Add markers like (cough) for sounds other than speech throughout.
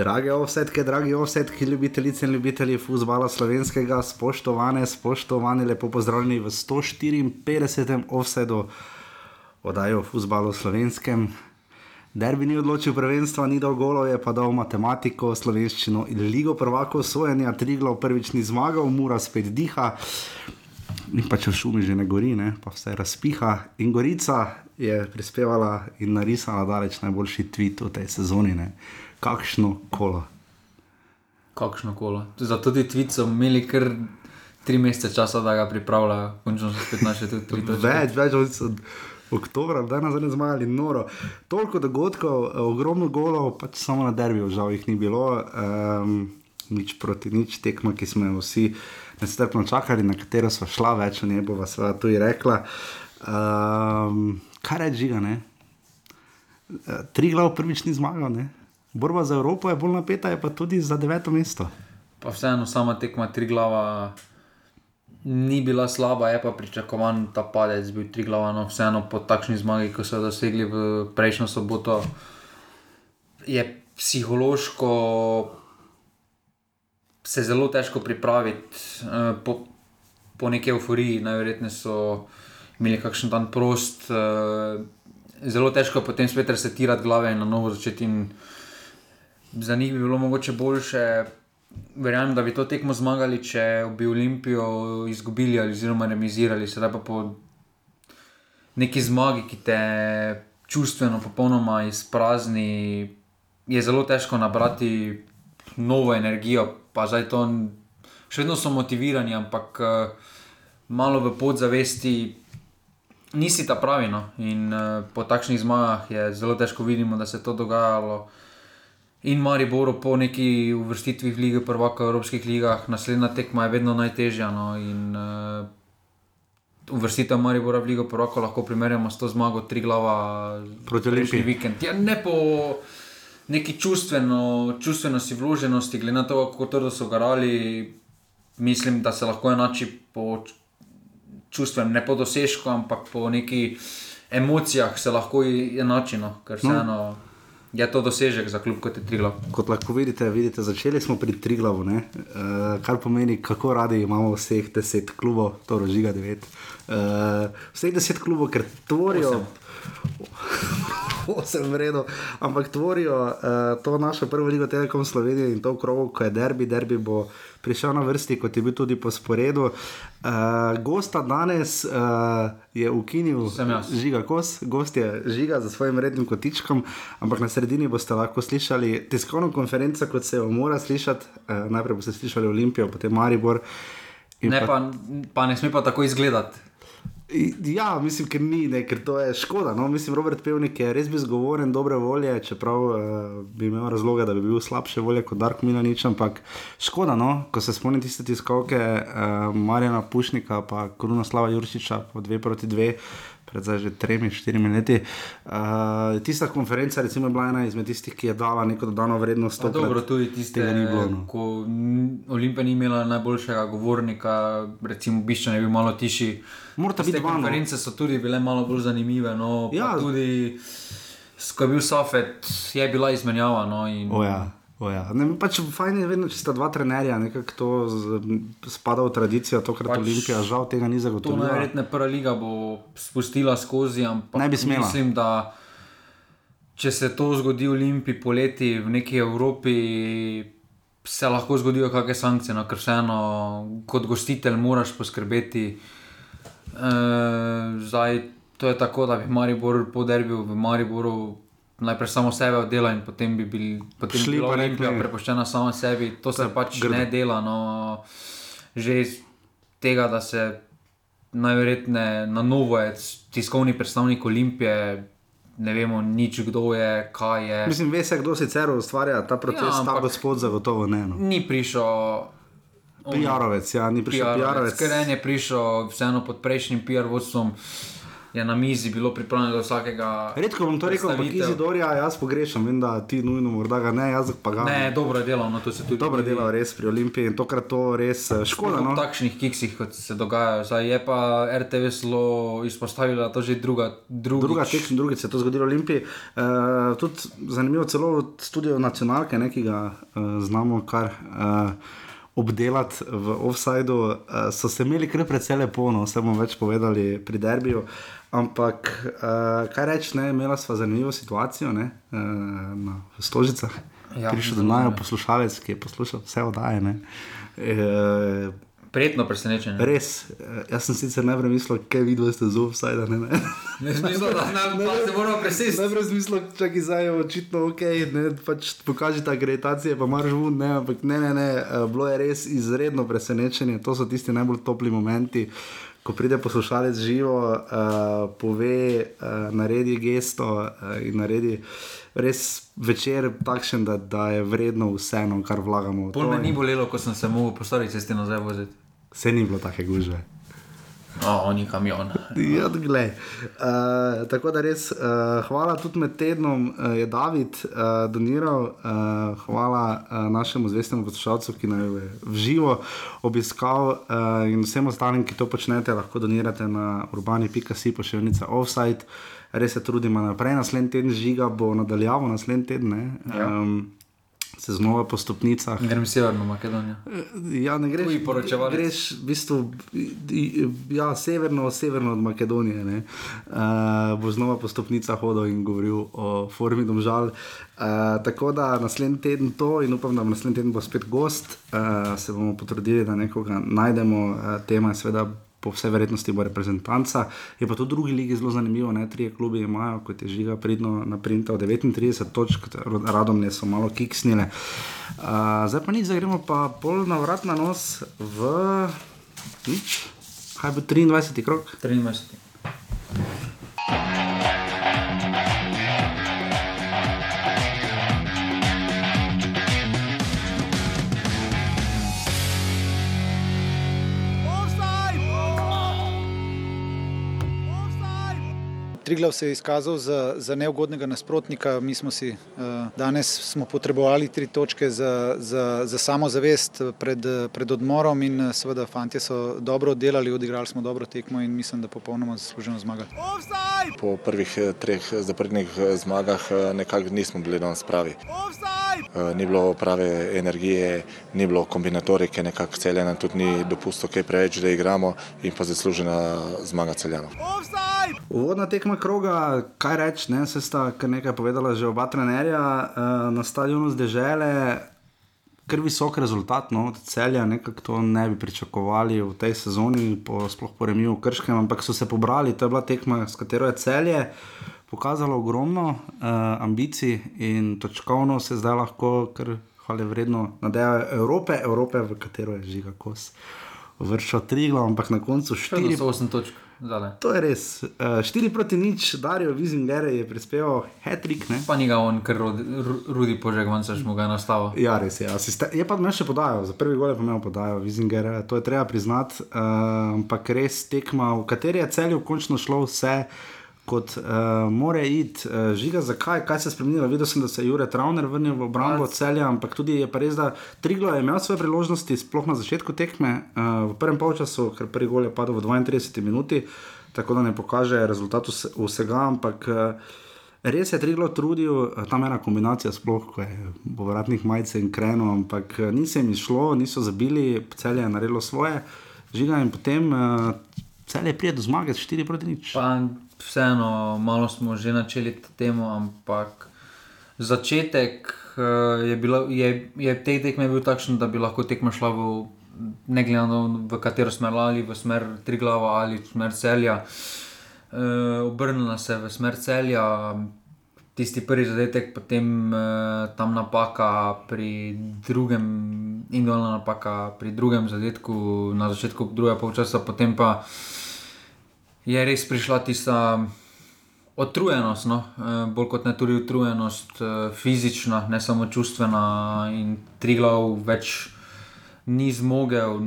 Drage ovsetke, dragi ovsetki, ljubitelice in ljubitelji futbola slovenskega, spoštovane, spoštovani, lepo pozdravljeni v 154. ovsedu oddaje o futbalu slovenskem. Derbi ni odločil prvenstva, ni dal golov, je pa dal matematiko, slovenščino in ligo prvako sojenja, tri glav prvič ni zmagal, mura spet diha. In pa če v šumi že ne gori, ne? pa vse razpiha. In Gorica je prispevala in narisala daleč najboljši tweet v tej sezoni. Ne? Kakšno kolo. Kakšno kolo. Zato ti tweet so imeli kar tri mesece časa, da ga pripravljajo, končno so spet naše tudi tri točke. Več, več od oktobra, da nas ne zmajali noro. Toliko dogodkov, ogromno golov, pač samo na derbiju, žal jih ni bilo. Um, nič proti nič, tekma, ki smo jo vsi nestrpno čakali, na katero smo šla, več o njej bova seveda tudi rekla. Um, kaj reči, žiga, ne? Eh, Tri glav prvič ni zmagal, ne? Borba za Evropo je bolj napeta, je pa tudi za deveto mesto. Pa vseeno sama tekma tri glava ni bila slaba, je pa pričakovan ta padec bil tri glava, no vseeno po takšni zmagi, ko so jo dosegli v prejšnjo soboto, je psihološko se zelo težko pripraviti eh, po, po neki euforiji, najverjetneje so imeli kakšen dan prost, eh, zelo težko potem spet resetirati glave in na novo začeti. In za njih bi bilo mogoče boljše. Verjamem, da bi to tekmo zmagali, če bi Olimpijo izgubili ali oziroma remisirali, sedaj pa po neki zmagi, ki te čustveno popolnoma izprazni, je zelo težko nabrati novo energijo. Pa zdaj to še vedno so motivirani, ampak uh, malo v podzavesti nisi ta pravi. No? In uh, po takšnih zmagah je zelo težko videti, da se je to dogajalo. In Mariboru po neki uvrstitvi v lige, prvaka v evropskih ligah, naslednja tekma je vedno najtežja. No? In uh, uvrstitev Maribora v ligo prvaka lahko primerjamo s to zmago, tri glava Proti Olimpiji. vikend. Ja, ne po neki čustveno, čustvenosti vloženosti, glede na to, kako trdo so garali, mislim, da se lahko enači po čustvenem, ne po dosežku, ampak po neki emocijah se lahko i- enači, no? ker vseeno je to dosežek za klub kot je Triglav. Kot lahko vidite, vidite začeli smo pri Triglavu, uh, kar pomeni, kako radi imamo vseh deset klubov, to rožiga devet. Uh, vseh deset klubov, ker tvorijo. Osem (laughs) v redu, ampak tvorijo uh, to našo prvo ligo Telekom Slovenije in to krogo, ko je derbi, derbi bo prišel na vrsti, kot je bil tudi po sporedu. Uh, gosta danes uh, je ukinil. Žiga Kos, gost je Žiga za svojim rednim kotičkom, ampak na sredini boste lahko slišali tiskovno konferenco, kot se jo mora slišati. Uh, najprej boste slišali Olimpijo, potem Maribor. Ne, pa, pa ne sme pa tako izgledati. Ja, mislim, ker ni, ne, ker to je škoda. No? Mislim, Robert Pevnik je res bil zgovoren, dobre volje, čeprav uh, bi imel razloga, da bi bil slabše volje kot Dark Milanič, ampak škoda, no? ko se spomnim tiste tiskovke uh, Marjana Pušnika, pa Krunoslava Jurčiča, po dve proti dve. Pred zdaj že tremi, štirimi leti. Uh, tista konferenca recimo, je bila ena izmed tistih, ki je dala neko dodano vrednost. Pa tokrat dobro, tudi tiste, tega ni bilo, no. ko Olimpija ni imela najboljšega govornika, recimo Biščan je bil malo tišji. Morata Tiste biti dva, konference so tudi bile malo bolj zanimive. No, Ja. Tudi, ko je bil Safet, je bila izmenjava. No, in, O ja. O ja. Ne, pač fajn je vedno, če sta dva trenerja, nekako to z, spada v tradicijo, tokrat pač, Olimpija, žal tega ni To zagotovila. najverjetneje prva liga bo spustila skozi, ampak Ne bi smela. mislim, da če se to zgodi v Olimpiji poleti v neki Evropi, se lahko zgodijo kakšne sankcije, no, ker vseeno kot gostitelj moraš poskrbeti. E, zdaj, to je tako, da bi Maribor po derbiju v Mariboru. Najprej samo sebe oddela, in potem bi bil, potem Šli bi bila Olimpija prepuščena sama sebi. To se pač grdo. ne dela. No, že iz tega, da se najverjetneje na novo je tiskovni predstavnik Olimpije, ne vemo nič, kdo je, kaj je. Mislim, ve se, kdo sicer ustvarja ta proces, ja, ta gospod zagotovo ne. No. Ni prišel. Pijarovec, ja, ni prišel PR-ovec, pijarovec. ker en je prišel vseeno pod prejšnjim PR vodstvom. Je na mizi bilo pripravljeno do vsakega. Redko bom to rekel, ampak. Izidorja, jaz pogrešam, vem, da ti nujno morda ga ne, jaz pa ga. Ne, dobro je delal, no to se tudi Dobro vidi. dela res pri Olimpiji in tokrat to res eh, škoda. No? takšnih kiksih, kot se dogajajo. Zdaj je pa RTV zelo izpostavila to že druga, drugič. Druga tekma, drugič se je to zgodilo v Olimpiji. Uh, tudi zanimivo, celo od studio nacionalke, ne, ki ga uh, znamo kar. Uh, Obdelati v offsajdu, uh, so se imeli kar precej lepo, no, vse bomo več povedali pri derbiju. Ampak, uh, kaj reči, ne, imela sva zanimivo situacijo ne, uh, na Stožicah. Ja, Prišel do zanimivo. poslušalec, ki je poslušal vse oddaje. ne. Uh, Prijetno presenečenje. res, uh, jaz sem sicer najprej mislil, kaj videl ste z offsajda. Ne, ne. Ne da (laughs) ne, pa se moramo presesti. Najprej sem mislil, čakaj, zdaj je očitno ok, ne, pač pokažite akreditacije, pa marš vun, ne, ampak ne, ne, ne, bilo je res izredno presenečenje, to so tisti najbolj topli momenti. Ko pride poslušalec živo, uh, pove, uh, naredi gesto uh, in naredi res večer takšen, da, da je vredno vseeno, kar vlagamo. v Pol to me ni bolelo, ko sem se mogel po stari cesti nazaj voziti. Saj ni bilo take gužve. O, oni kamion. Ja, glej. Uh, tako da res, uh, hvala tudi med tednom, uh, je David uh, doniral, uh, hvala uh, našemu zvestemu poslušalcu, ki nas je v živo obiskal uh, in vsem ostalim, ki to počnete, lahko donirate na urbani.si pošiljnica offside. Res se trudimo naprej, naslednji teden žiga bo nadaljavo, naslednji teden. ne. Ja. Se znova po stopnicah. Grem severno Makedonijo. Ja, ne greš, Tuji poročevalec. greš v bistvu ja, severno, severno od Makedonije. ne. Uh, bo znova po stopnicah hodil in govoril o formi domžal. Uh, tako da naslednji teden to in upam, da naslednji teden bo spet gost. Uh, se bomo potrudili, da nekoga najdemo. Uh, tema je seveda. Po vsej verjetnosti bo reprezentanca. Je pa to v drugi ligi zelo zanimivo, ne tri klubi imajo, kot je žiga pridno naprintal 39 točk, radom ne so malo kiksnile. Uh, zdaj pa nič, zdaj gremo pa pol na vrat na nos v nič. Kaj bo 23. krok? 23. Triglav se je izkazal za, za neugodnega nasprotnika. Mi smo si uh, danes smo potrebovali tri točke za, za, za samozavest pred, eh, pred odmorom in eh, seveda fanti so dobro oddelali, odigrali smo dobro tekmo in mislim, da popolnoma zasluženo zmagali. Po prvih eh, treh zaporednih eh, zmagah eh, nekako nismo bili danes pravi. Eh, Ni bilo prave energije, ni bilo kombinatorike, nekako celjena, tudi ni dopustil kaj preveč, da igramo in pa zaslužena zmaga celjanov. Uvodna tekma kroga, kaj reči, ne, se sta kar nekaj povedala že oba trenerja uh, na stadionu zdržele. Ker visok rezultat, no, od celja, nekako to ne bi pričakovali v tej sezoni, po, sploh po remiju v Krškem, ampak so se pobrali. To je bila tekma, s katero je celje pokazalo ogromno uh, ambicij in točkovno se zdaj lahko, kar hvale vredno, nadejajo Evrope, Evrope, v katero je žiga kos. Vršil tri glav, ampak na koncu štiri Štiri so 8 točk. Zdale. To je res. Uh, 4 proti nič, Darijo Vizinger je prispeval Hetrik. Pa ni ga on, ker rudi požeg, manj se mu ga nastavil. Ja, res je. Asiste je pa me še podajal, za prvi gol je pa me podajal, Vizinger, eh, to je treba priznati. Uh, ampak res tekma, v kateri je celju končno šlo vse. Kot uh, more iti, uh, žiga, zakaj, kaj se je spremenilo. Videl sem, da se je Jure Travner vrnil v obrambo celja, ampak tudi je pa res, da Triglo je imel svoje priložnosti, sploh na začetku tekme, uh, v prvem polčasu, ker prvi gol je padel v 32 minuti, tako da ne pokaže rezultat vse- vsega, ampak uh, res je Triglo trudil, tam je ena kombinacija, sploh ko je povratnih majice in kreno, ampak eh, ni se jim izšlo, niso zabili, celje je naredilo svoje, žiga in potem uh, celje prije do zmage, 4 proti nič. Pa vseeno, malo smo že načeli temo, ampak začetek eh, je, bilo, je, je te tekme bil takšen, da bi lahko tekma šla v, ne glede na to, v katero smer ali v smer Triglava ali v smer celja. Uh, obrnila se v smer celja, tisti prvi zadetek, potem uh, tam napaka pri drugem, individualna napaka pri drugem zadetku, na začetku drugega polčasa, potem pa je res prišla tista otrujenost, no? eh, bolj kot ne tudi utrujenost, eh, fizična, ne samo čustvena, in tri glav več ni zmogel,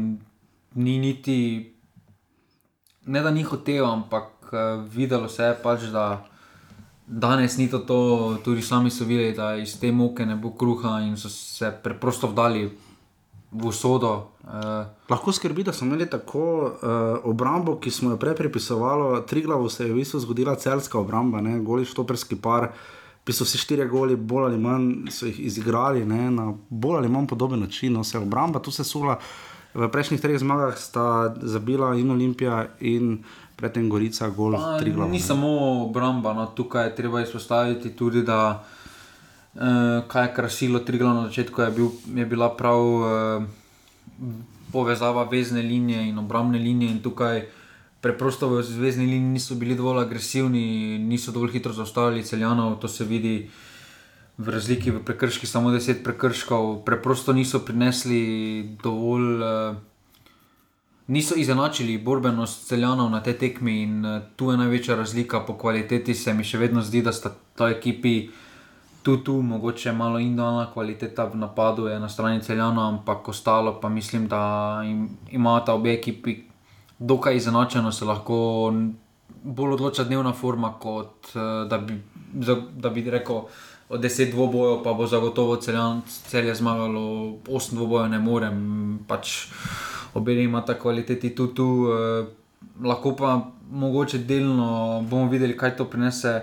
ni niti, ne da ni hotel, ampak uh, videlo se je pač, da danes ni to, to, tudi sami so videli, da iz te moke ne bo kruha in so se preprosto vdali v usodo. Uh, Lahko skrbi, da smo imeli tako uh, obrambo, ki smo jo prej pripisovali, tri glavo se je v bistvu zgodila celska obramba, ne? goli štoperski par. Pisali so vsi štiri goli, bolj ali manj so jih izigrali ne? na bolj ali manj podoben način. No, se obramba tu sesula. V prejšnjih treh zmagah sta zabila in Olimpija, in predtem Gorica, gol pa tri glave. ni samo obramba, no, tukaj je treba izpostaviti tudi, da uh, kaj je krasilo Trigla na začetku, je, bil, je bila prav uh, povezava vezne linije in obrambne linije. In tukaj preprosto v zvezdni liniji niso bili dovolj agresivni, niso dovolj hitro zaustavili celjanov, to se vidi. V razliki v prekrški, samo 10 prekrškov, preprosto niso prinesli dovolj, uh, niso izenačili borbenost celjanov na tej tekmi in uh, tu je največja razlika po kvaliteti. Se mi še vedno zdi, da sta ta ekipi tu, tu, mogoče malo individualna kvaliteta v napadu je na strani celjanov, ampak ostalo pa mislim, da im, imata obe ekipi dokaj izenačeno, se lahko bolj odloča dnevna forma, kot uh, da, bi, da bi rekel. Od 10 dvobojev pa bo zagotovo celje zmagalo, 8 dvobojev ne morem, pač obe imata kvaliteti tudi tu, eh, lahko pa mogoče delno bomo videli, kaj to prinese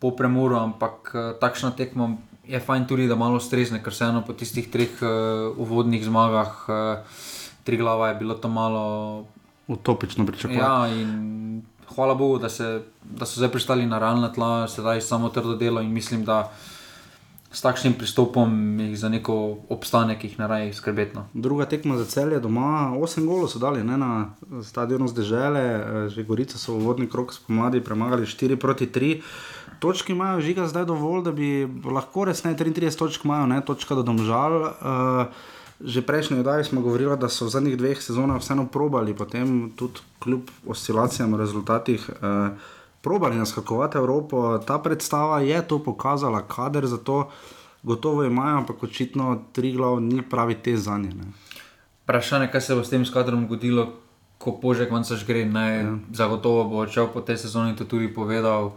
po premoru, ampak eh, takšna tekma je fajn tudi, da malo strezne, ker vseeno po tistih treh eh, uvodnih zmagah, eh, tri glava je bilo to malo Utopično pričakovati. Ja, in hvala Bogu, da, se, da so zdaj pristali na realna tla, sedaj samo trdo delo in mislim, da s takšnim pristopom jih za neko obstanek jih ne raje skrbeti. No. Druga tekma za celje doma, 8 golov so dali ne, na stadionu zdržele, že Gorica so v vodni krok spomladi premagali 4 proti 3. Točki imajo žiga zdaj dovolj, da bi lahko resneje 33 točk imajo, ne točka do domžal. Uh, že prejšnji oddaji smo govorili, da so v zadnjih dveh sezonah vseeno probali, potem tudi kljub oscilacijam v rezultatih. Uh, Probali naskakovati Evropo, ta predstava je to pokazala, kader za to gotovo imajo, ampak očitno tri glav ni pravi te za nje. ne. Vprašanje, kaj se bo s tem skladom zgodilo, ko požek saž gre. Ja. Zagotovo bo odšel po tej sezoni to tudi povedal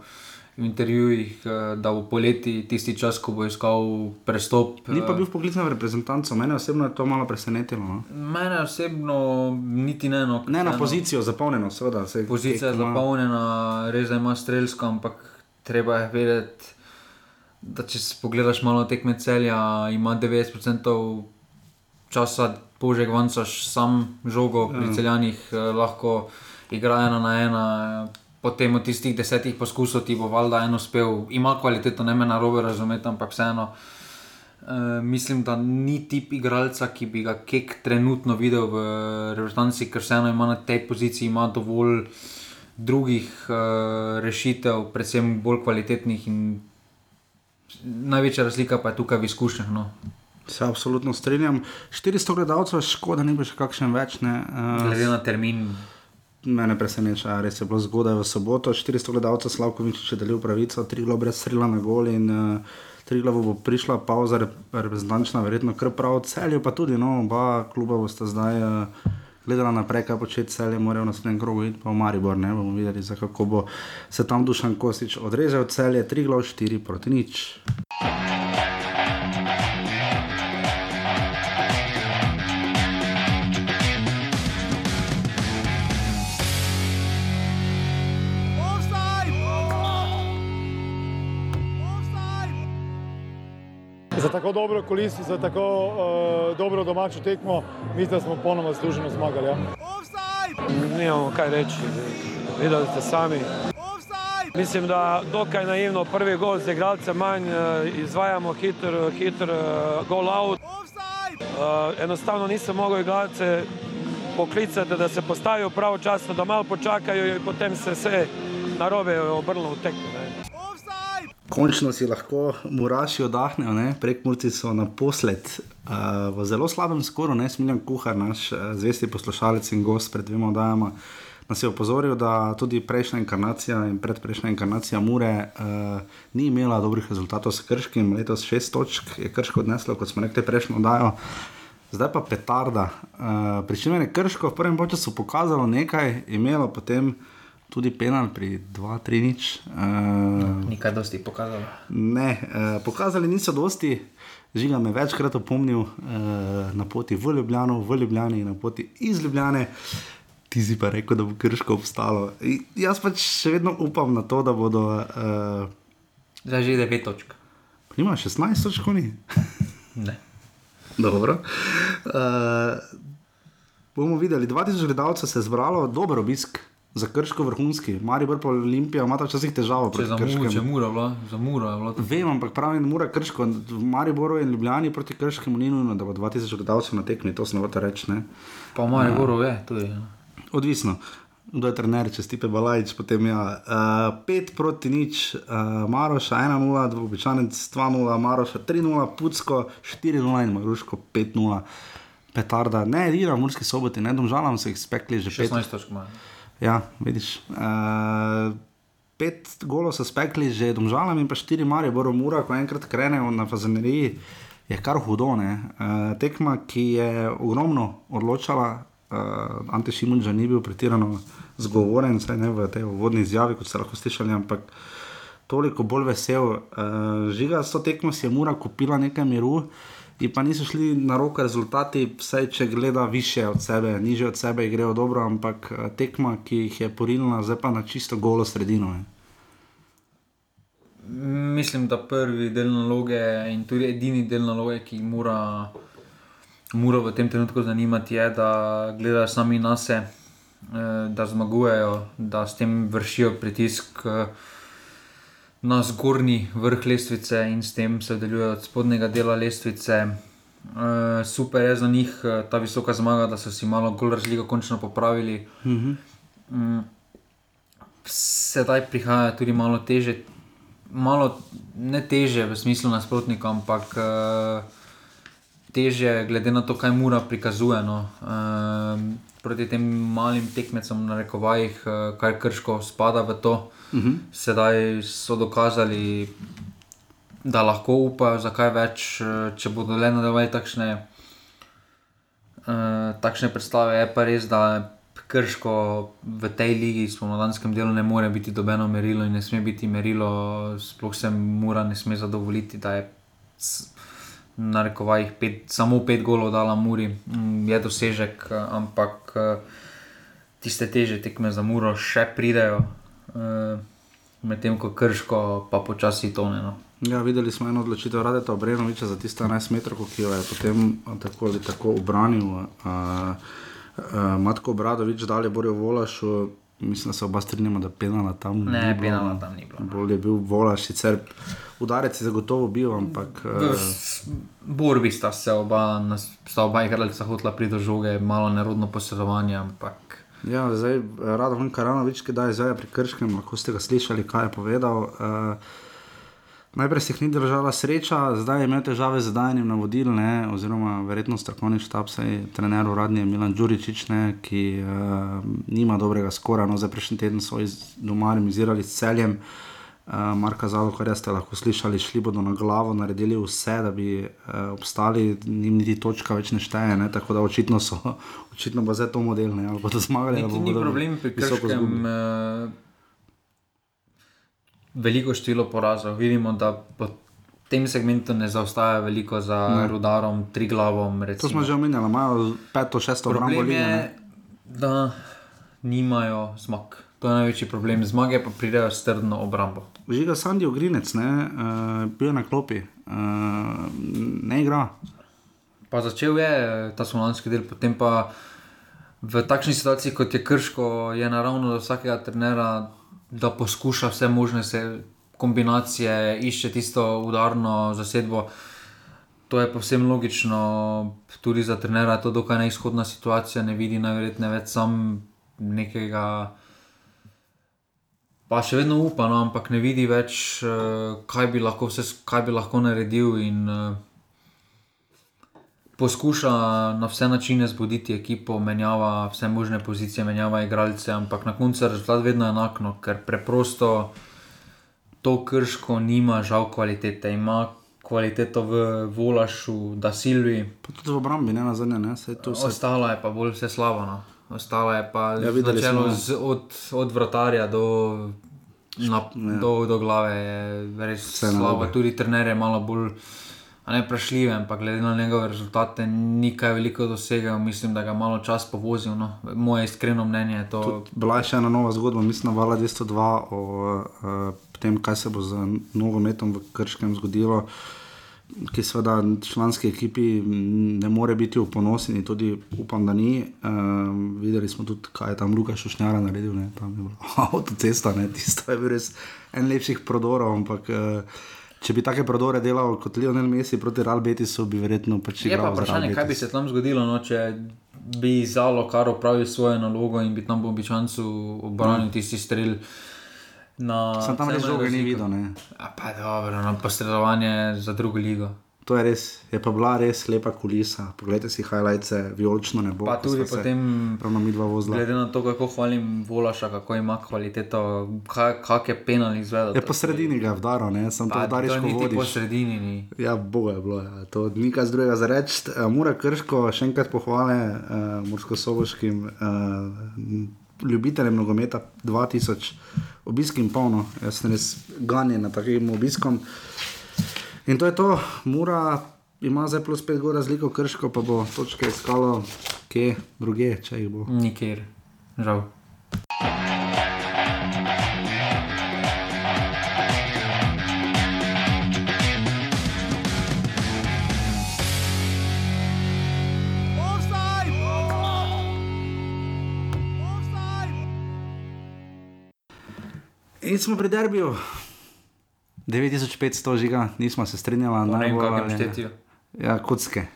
v intervjujih, eh, da bo poleti tisti čas, ko bo iskal prestop. Ni pa eh, bil poklican v reprezentanco, mene osebno je to malo presenetilo. No? Mene osebno niti ne. No, Ne na Vseeno- pozicijo, zapolnjeno, seveda. saj Pozicija je zapolnjena, res da ima strelsko, ampak treba je vedeti, da če si pogledaš malo tekme celja, ima 90% časa požeg vancaš sam žogo pri Ja. celjanih, eh, lahko igra ena na ena. eh, Potem od tistih desetih poskusov ti bo valjda en uspel, ima kvaliteto, ne me na robe razumeti, ampak vseeno. Uh, mislim, da ni tip igralca, ki bi ga Kek trenutno videl v reprezentanci, ker vseeno ima na tej poziciji ima dovolj drugih uh, rešitev, predvsem bolj kvalitetnih. in Največja razlika pa je tukaj v izkušnjah. No. Se absolutno strinjam. 400 gledalcev, škoda, ni bilo še kakšen več. Ne, Glede uh, na termin, mene preseneča, res je bilo zgodaj v soboto. 400 gledalcev, Slavkovič je delil pravico, tri glav brez strela na gol in uh, tri glav bo prišla pauza rep reprezentančna, verjetno kar prav celju, pa tudi no, oba kluba bosta zdaj. Uh, Gledala naprej, kaj početi celje, morajo na naslednjem krogu iti pa v Maribor, ne bomo videli, kako bo se tam Dušan Kostič odrezal celje, tri glav, štiri proti nič. Tako dobro kuliso, za tako uh, dobro domačo tekmo, mislim, da smo ponoma zasluženo zmagali. Ja. Nimamo kaj reči, videli ste sami. Mislim, da dokaj naivno prvi gol z igralcem manj eh, izvajamo hiter, hiter eh, gol out. Eh, Enostavno nisem mogel igralce poklicati, da se postavijo pravočasno, da malo počakajo in potem se vse narobe obrnilo v tekmo. Ne. Končno si lahko muraši oddahnejo, prek mulci so naposled uh, v zelo slabem skoru, ne smiljen kuhar, naš uh, zvesti poslušalec in gost pred dvema oddajama. Nas je opozoril, da tudi prejšnja inkarnacija in predprejšnja inkarnacija Mure uh, ni imela dobrih rezultatov s krškim, letos šest točk je krško odneslo, kot smo rekli, prejšnjo oddajo. Zdaj pa petarda. Uh, Pričemer je krško v prvem času pokazalo nekaj, imelo potem tudi penal pri 2-3 nič. Uh, Nekaj dosti pokazalo. ne, uh, pokazali niso dosti. Žiga me večkrat opomnil uh, na poti v Ljubljano, v Ljubljani in na poti iz Ljubljane. Ti si pa rekel, da bo krško obstalo. I, jaz pač še vedno upam na to, da bodo. Uh, Zdaj že 9 točk. Ima 16 točk, ni. (laughs) Ne. Dobro. Uh, bomo videli, 2000 gledalcev se je zbralo, dober obisk za krško vrhunski. Maribor pa Olimpija ima včasih težavo Če za muro, če mura, bila, za mura je bilo to. Vem, ampak pravim, da mora krško, v Mariboru in Ljubljani proti krškemu ni nujno, da bo 2000 gledalcev na tekmi, to sem hotel reči. Ne? Pa malo goro je tudi. ja. Odvisno. Kdo je trener, če stipe Balajč, potem ja. Uh, 5 proti nič, uh, Maroša 1-0, običajnec 2-0, Maroša 3-0, Pucko 4-0 in Maruško 5-0. Petarda, ne, Rira, v Murski soboti, ne, domžalam se jih spekli že 5. 16 točk ima. Ja, vidiš. Uh, pet golov so spekli že domžalam in pa štiri marje, boro mura, ko enkrat krenejo na fazaneriji, je kar hudo. Uh, tekma, ki je ogromno odločala, uh, Ante Šimunča ni bil pretirano zgovoren, saj ne v tej uvodni izjavi, kot ste lahko slišali, ampak toliko bolj vesel. Uh, žiga, s to tekmo si je mura kupila nekaj miru. In pa niso šli na roko rezultati, vsaj če gleda više od sebe, niže od sebe, grejo dobro, ampak eh, tekma, ki jih je porinila, zdaj pa na čisto golo sredino. Je. Mislim, da prvi del naloge in tudi edini del naloge, ki mora, mora v tem trenutku zanimati, je, da gledajo sami na sebe, da zmagujejo, da s tem vršijo pritisk eh, na zgornji vrh lestvice in s tem se oddaljujejo od spodnjega dela lestvice. Eh, Super je za njih eh, ta visoka zmaga, da so si malo gol razliko končno popravili. Mm, Sedaj prihaja tudi malo teže, malo ne teže v smislu nasprotnika, ampak teže glede na to, kaj mura prikazuje. No. Uh, proti tem malim tekmecem, na rekovajih, uh, kaj krško spada v to. Uh -huh. Sedaj so dokazali, da lahko upajo za kaj več, eh, če bodo le nadaljevali takšne, uh, takšne predstave. Je pa res, da krško v tej ligi, spomladanskem delu, ne more biti dobeno merilo in ne sme biti merilo, sploh se mora ne sme zadovoljiti, da je. S- Na rekovajih pet, samo pet golov dala Muri, Mm, je dosežek, eh, ampak eh, tiste teže tekme za Muro še pridejo, eh, medtem ko krško pa počasi tone. No. Ja, videli smo eno odločitev Radeta Obrenoviča za tiste 11 metrov, ki jo je potem tako ali tako obranil. Uh, uh, Matko Bradovič, dalje Borijo Volašu, mislim, da se oba strinjamo, da penala tam Ne, ni bilo, penala no. tam ni bilo. Bolj je bil Volaš, sicer udarec je zagotovo bil, ampak. V Uh, borbi sta se oba, sta oba igralca hotela priti do žoge, malo nerodno posredovanje, ampak Ja, zdaj Radovan Karanovič, ki da je zdaj pri Krškem, lahko ste ga slišali, kaj je povedal. Uh, najprej se jih ni držala sreča, zdaj je imel težave z dajanjem navodil, ne, oziroma verjetno strokovni štab, saj trener uradni je Milan Đuričič, ne, ki uh, nima dobrega skora. No, zdaj prejšnji teden so iz, doma remisirali s celjem. Uh, Marka Zalo, kar ste lahko slišali, šli bodo na glavo, naredili vse, da bi uh, obstali, njim niti točka več ne šteje, ne? tako da očitno so, (laughs) očitno bo zdaj to model, ne? ali bodo zmagali. ni bodo problem pri krškem. izgubili. Veliko število porazov. Vidimo, da po tem segmentu ne zaostaja veliko za ne. rudarom, tri glavom. To smo že omenjali, imajo peto, šesto obrambo lige. da nimajo zmag. To je največji problem. Zmage pa pridejo s trdno obrambo. Žiga Sandy Ogrinec, ne, uh, bil je na klopi, uh, ne igra. Pa začel je eh, ta slovenski del, potem pa v takšni situaciji, kot je krško, je naravno za vsakega trenera, da poskuša vse možne se kombinacije, išče tisto udarno zasedbo. To je povsem logično, tudi za trenera je to dokaj neizhodna situacija, ne vidi najverjetneje več sam nekega. Pa še vedno upa, no, ampak ne vidi več, eh, kaj bi lahko, vse, kaj bi lahko naredil. In, eh, poskuša na vse načine zbuditi ekipo, menjava vse možne pozicije, menjava igralce, ampak na koncu je rezultat vedno enako, ker preprosto to krško nima žal kvalitete. Ima kvaliteto v Volašu, da Silvi, Pa tudi v obrambi, ne na zadnje, ne, saj to se. ostalo je pa bolj vse slabo. No. ostalo je pa Ja, začelo smo. z, od, od vratarja do, na, do, do glave, je res Vse slabo. narobe. Tudi trener je malo bolj. Ne prešljiv, ampak glede na njegove rezultate, ni kaj veliko dosegel, mislim, da ga malo čas povozil. No. Moje iskreno mnenje je to. Bila je še ena nova zgodba, mislim, na Vala 202 o uh, tem, kaj se bo z nogometom v Krškem zgodilo. Ki seveda članski ekipi ne more biti v ponosi, in tudi upam, da ni. Um, videli smo tudi, kaj je tam Luka Šušnjara naredil, ne? tam je bila (laughs) avtocesta, tisto je bil res en lepših prodorov. Ampak uh, če bi take prodore delal kot Lionel Messi proti Real Betisu, bi verjetno pač Je pa igral za Real vprašanje, kaj bi se tam zgodilo, no, če bi Zalo kar opravil svojo nalogo in bi tam po običancu obranil tisti strel. Sem tam res žoge ni videl. Ne? A pa dobro, no, posredovanje za drugo ligo. To je res, je pa bila res lepa kulisa. Poglejte si highlights, vijolično nebo. Pa tudi potem, Ravno mi dva vozila. glede na to, kako hvalim Volaša, kako ima kvaliteto, kak je penal izvedel. Je po sredini ga je vdaril, ne, sem to Pa vdariš, ko niti po vodiš. sredini ni. Ja, boga je bilo, ja. to ni kaj drugega za reči. Uh, Mura Krško, še enkrat pohvale uh, Mursko-Soboškim uh, ljubiteljem nogometa 2000, obisk in polno, jaz sem res ganjen na takim obiskom. In to je to, Mura ima zdaj plus 5 gor razliko, Krško pa bo točke iskalo, kje druge, če jih bo. Nikjer, žal. In smo pri derbiju. 9500 žiga, nismo se strinjali. Ne vem, najbolj kakem ali- štetju. Ja, kocke.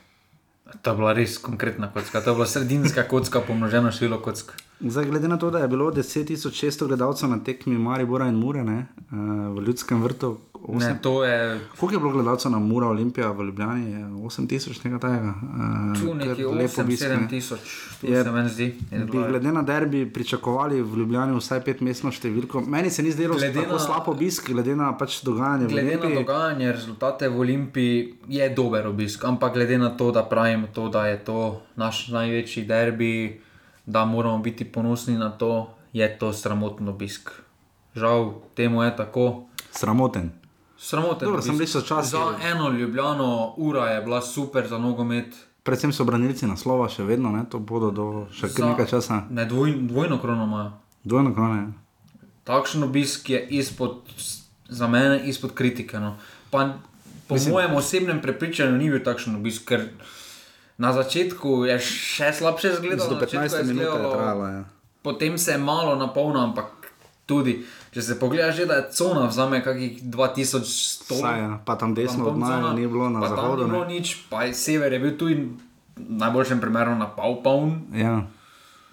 To je bila res konkretna kocka, to je bila sredinska kocka, pomnožena število kock. Zdaj, glede na to, da je bilo 10.600 gledalcev na tekmi Maribora in Mure ne, eh, v Ljudskem vrtu, Ne, osem- to je koliko je bilo gledalcev na Mura Olimpija v Ljubljani? Je 8000 nekaj takega. eh, tu kar neki lep 8-7 ne. tisoč, tu Je- se meni zdi. Bi glede na derbi pričakovali v Ljubljani vsaj petmestno številko. Meni se ni zdelo Glede tako na- slab obisk, glede na pač dogajanje Glede na dogajanje, rezultate v Olimpiji je dober obisk, ampak glede na to, da pravimo to, da je to naš največji derbi, da moramo biti ponosni na to, je to sramoten obisk. Žal, temu je tako. Sramoten. Sramoten Dobro, sem bil sočasni. Za eno ljubljeno ura je bila super za nogomet. Predvsem so branilci naslova še vedno, ne? to bodo do še Za- nekaj časa. Ne, dvoj, dvojno krono imajo. Dvojno krone. Takšen obisk je izpod, za mene izpod kritike. No. Pa, po Mislim, mojem osebnem prepričanju ni bil takšen obisk, ker na začetku je še slabše izgledalo. Do na začetku 15 je minut je trajalo. Ja. Potem se je malo napolnil, ampak tudi, če se pogledaš, že, da je cona vzame kakih 2100. Saj, ja. Pa tam desno od Maja ni bilo na pa tam zahodu. Ni bilo nič, pa je sever je bil tu in v najboljšem primeru na pol poln. Ja.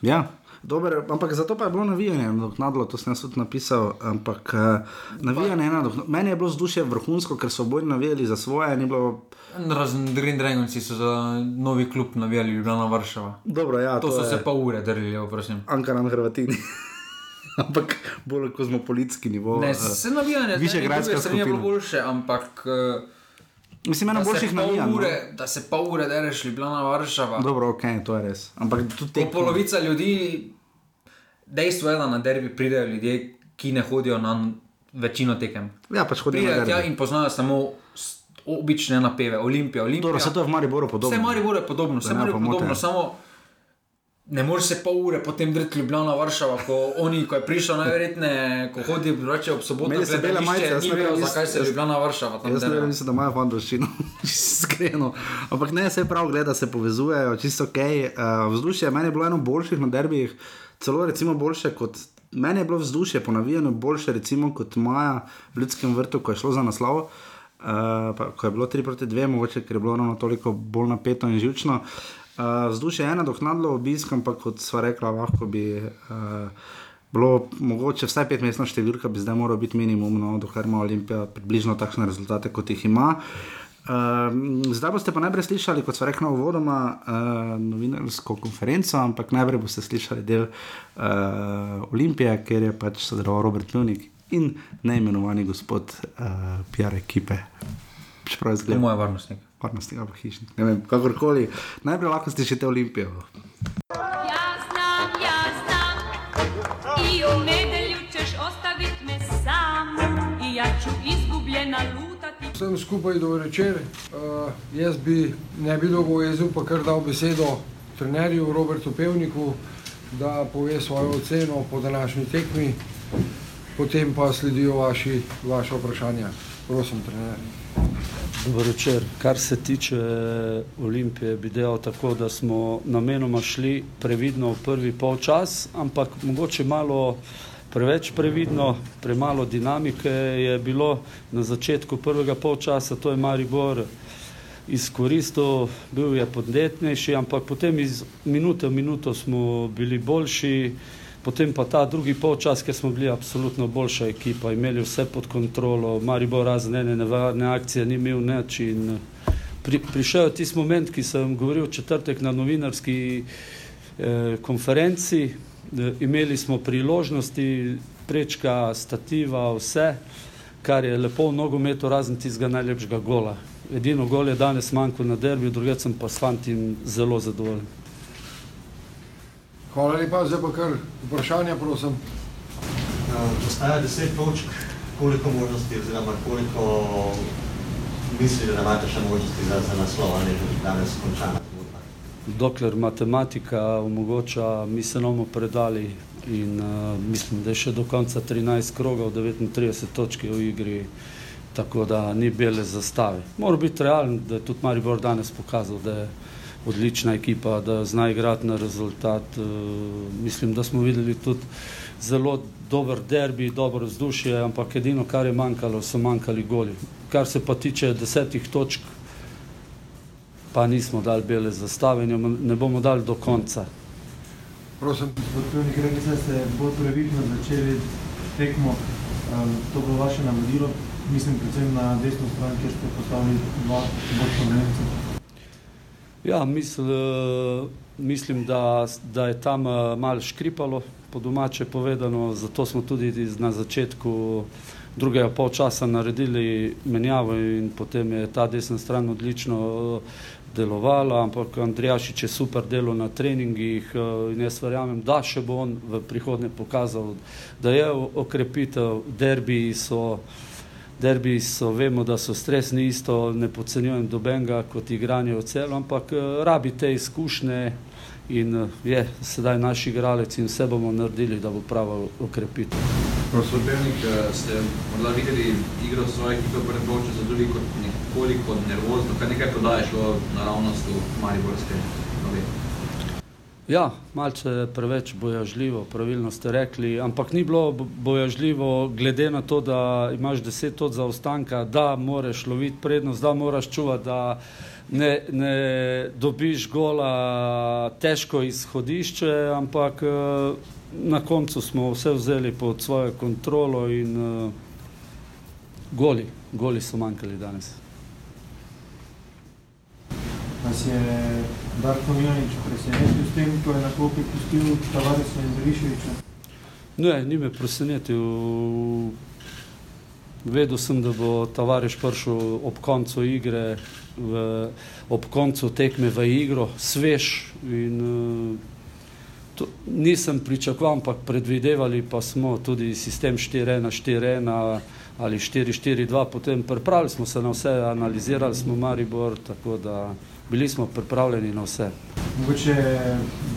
ja. Dober, ampak zato pa je bilo navijanje nadoknadilo, to sem tudi napisal. Ampak uh, navijanje je nadoknadilo. Meni je bilo vzdušje vrhunsko, ker so oboji navijali za svoje. Bilo... Razen Green Dragonci so za novi klub navijali Ljubljana Varšava. Dobro, ja, To so je se pa ure drli, prosim. Ankaran Hrvatini. (laughs) ampak bolj kozmopolitski nivo. Ne, eh, se navijanje, Višegradska ne, je bilo skupina. boljše, ampak eh, Mislim, ena da se, boljših navijanj. no. ure, da se pol ure dereš Ljubljana Varšava. Dobro, ok, to je res. Ampak tudi tekmo. polovica ljudi, dejstvo je, da na derbi pridejo ljudje, ki ne hodijo na večino tekem. Ja, pač hodijo na Pridejo derbi. in poznajo samo obične napeve, Olimpija, Olimpija. Dobro, vse to je v Mariboru podobno. Vse Maribor je podobno, vse Da ne Maribor je podobno, samo ne moreš se pol ure potem dreti Ljubljana, Varšava, ko oni, ko je prišel najverjetneje, ko hodi drugače ob soboto, Imeli so bele majice, ne vem, vedel, jaz- zakaj se Ljubljana, Varšava tam Jaz ne vem, mislim, da imajo fandoščino, (laughs) iskreno. Ampak ne, se prav gleda, se povezujejo, čisto ok. Uh, vzdušje meni je bilo eno boljših na derbijih, celo recimo boljše kot. Meni je bilo vzdušje po navijanju boljše, recimo kot Maja v Ljudskem vrtu, ko je šlo za naslov, uh, pa, ko je bilo 3 proti 2, mogoče ker je bilo ravno toliko bolj napeto in živčno. Uh, vzdušje je ena doknadlo obisk, ampak kot sva rekla, lahko bi. Uh, bilo mogoče vsaj petmestna številka, bi zdaj moral biti minimum, no, dokler ima Olimpija približno takšne rezultate, kot jih ima. Uh, zdaj boste pa najprej slišali, kot so rekli, uvodoma uh, novinarsko konferenco, ampak najprej boste slišali del uh, Olimpije, ker je pač sodeloval Robert Mjunik in neimenovani gospod uh, PR ekipe čeprav je zelo. Moj varnostnik. Varnostnik ali hišnik, ne vem, kakorkoli. Najprej lahko slišite Olimpijo. Jaz znam, jaz znam, ti v nedelju češ ostaviti me sam, in ja ču izgubljena lutati. Vsem skupaj do večer, uh, jaz bi ne bi dolgo jezil, pa kar dal besedo trenerju Robertu Pevniku, da pove svojo oceno po današnji tekmi, potem pa sledijo vaši, vaše vprašanja. Prosim, trener. Dobro večer. Kar se tiče Olimpije, bi dejal tako, da smo namenoma šli previdno v prvi polčas, ampak mogoče malo preveč previdno, premalo dinamike je bilo na začetku prvega polčasa, to je Maribor izkoristil, bil je podnetnejši, ampak potem iz minute v minuto smo bili boljši, potem pa ta drugi polčas, ker smo bili absolutno boljša ekipa, imeli vse pod kontrolo, Maribor razen ene nevarne akcije ni imel nič in pri, prišel je tisti moment, ki sem govoril četrtek na novinarski eh, konferenci, eh, imeli smo priložnosti, prečka, stativa, vse, kar je lepo v nogometu, razen tistega najlepšega gola. Edino gol je danes manjko na derbiju, druge sem pa s fantim zelo zadovoljen. Hvala lepa, zdaj pa kar vprašanja, prosim. Postaja deset točk, koliko možnosti oziroma koliko mislite, da imate še možnosti za, za naslov, ali je danes končana zgodba? Dokler matematika omogoča, mi se bomo predali in uh, mislim, da je še do konca 13 krogov, 39 točk je v igri, tako da ni bele zastave. Mora biti realen, da je tudi Maribor danes pokazal, da je odlična ekipa, da zna igrati na rezultat. Uh, mislim, da smo videli tudi zelo dober derbi, dobro vzdušje, ampak edino, kar je manjkalo, so manjkali goli. Kar se pa tiče desetih točk, pa nismo dali bele zastave ne bomo dali do konca. Prosim. Gospod rekli ste, ste bolj previdno začeli tekmo. Um, to bo vaše navodilo, mislim predvsem na desno stran, kjer ste postavili dva bočna branilca. Ja, misl, mislim, da, da je tam malo škripalo, po domače povedano, zato smo tudi na začetku drugega polčasa naredili menjavo in potem je ta desna stran odlično delovala, ampak Andrijašič je super delo na treningih in jaz verjamem, da še bo on v prihodnje pokazal, da je okrepitev, derbiji so, derbiji so, vemo, da so stresni isto, ne podcenjujem dobenga kot igranje v celo, ampak rabi te izkušnje in je sedaj naš igralec in vse bomo naredili, da bo prava okrepitev. Profesor Pevnik, ste morda videli igro svoje ekipe v prvem polčasu tudi kot nekoliko nervozno, kar nekaj podaje šlo naravnost v Mariborske nove? Ja, malce preveč bojažljivo, pravilno ste rekli, ampak ni bilo bojažljivo glede na to, da imaš deset točk zaostanka, da moraš loviti prednost, da moraš čuvati, da ne, ne dobiš gola težko izhodišče, ampak na koncu smo vse vzeli pod svojo kontrolo in uh, goli, goli so manjkali danes. Vas je Darko Milanič presenetil s tem, ko je na klopi pustil Tavarisa in Beriševiča? Ne, ni me presenetil. Vedel sem, da bo Tavares prišel ob koncu igre, v, ob koncu tekme v igro, svež in uh, To, nisem pričakoval, ampak predvidevali pa smo tudi sistem 4-1-4-1 ali 4-4-2, potem pripravili smo se na vse, analizirali smo Maribor, tako da bili smo pripravljeni na vse. Mogoče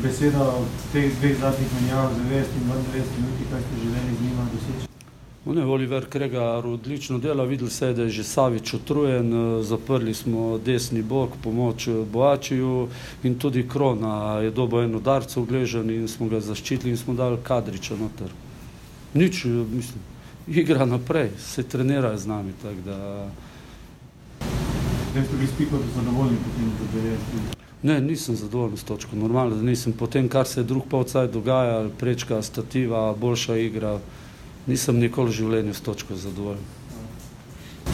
beseda o teh dveh zadnjih menjavah za 90 in 92 minuti, kaj ste želeli z njima doseči? Ne, Oliver Kregar odlično dela, videli se je, da je že Savič utrujen, zaprli smo desni bok, pomoč Boačiju in tudi Krona je dobo en udarc ugležen in smo ga zaščitili in smo dali Kadriča noter. Nič, mislim, igra naprej, se trenirajo z nami, tako da... Zdaj ste bili s Piko zadovoljni potem, da je Ne, nisem zadovoljen s točko, normalno, da nisem potem, kar se je drug polcaj dogajal, prečka, stativa, boljša igra, nisem nikoli v življenju s točko zadovoljen.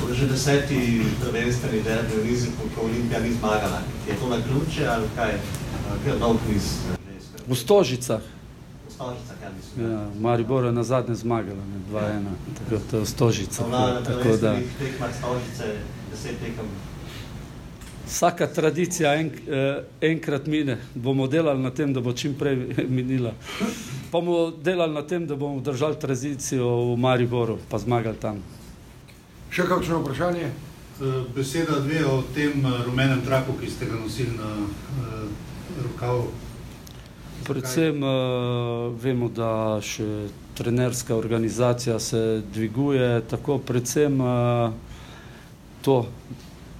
To je že deseti prvenstveni derbi v nizu, ko Olimpija ni zmagala. Je to na ključe ali kaj? Kar dolg niz? V Stožicah. V Stožicah, ja mislim. Ja, Maribor je na zadnje zmagala, ne, 2-1, tako da to je v Stožicah. Na tako da... prvenstvenih tekmah Stožice, deset tekem. Vsaka tradicija en, enkrat mine, bomo delali na tem, da bo čim prej (laughs) minila. Pa bomo delali na tem, da bomo držali tradicijo v Mariboru, pa zmagali tam. Še kakšno vprašanje? Eh, Beseda dve o tem eh, rumenem traku, ki ste ga nosili na uh, rokavu. Predvsem uh, vemo, da še trenerska organizacija se dviguje, tako predvsem uh, to,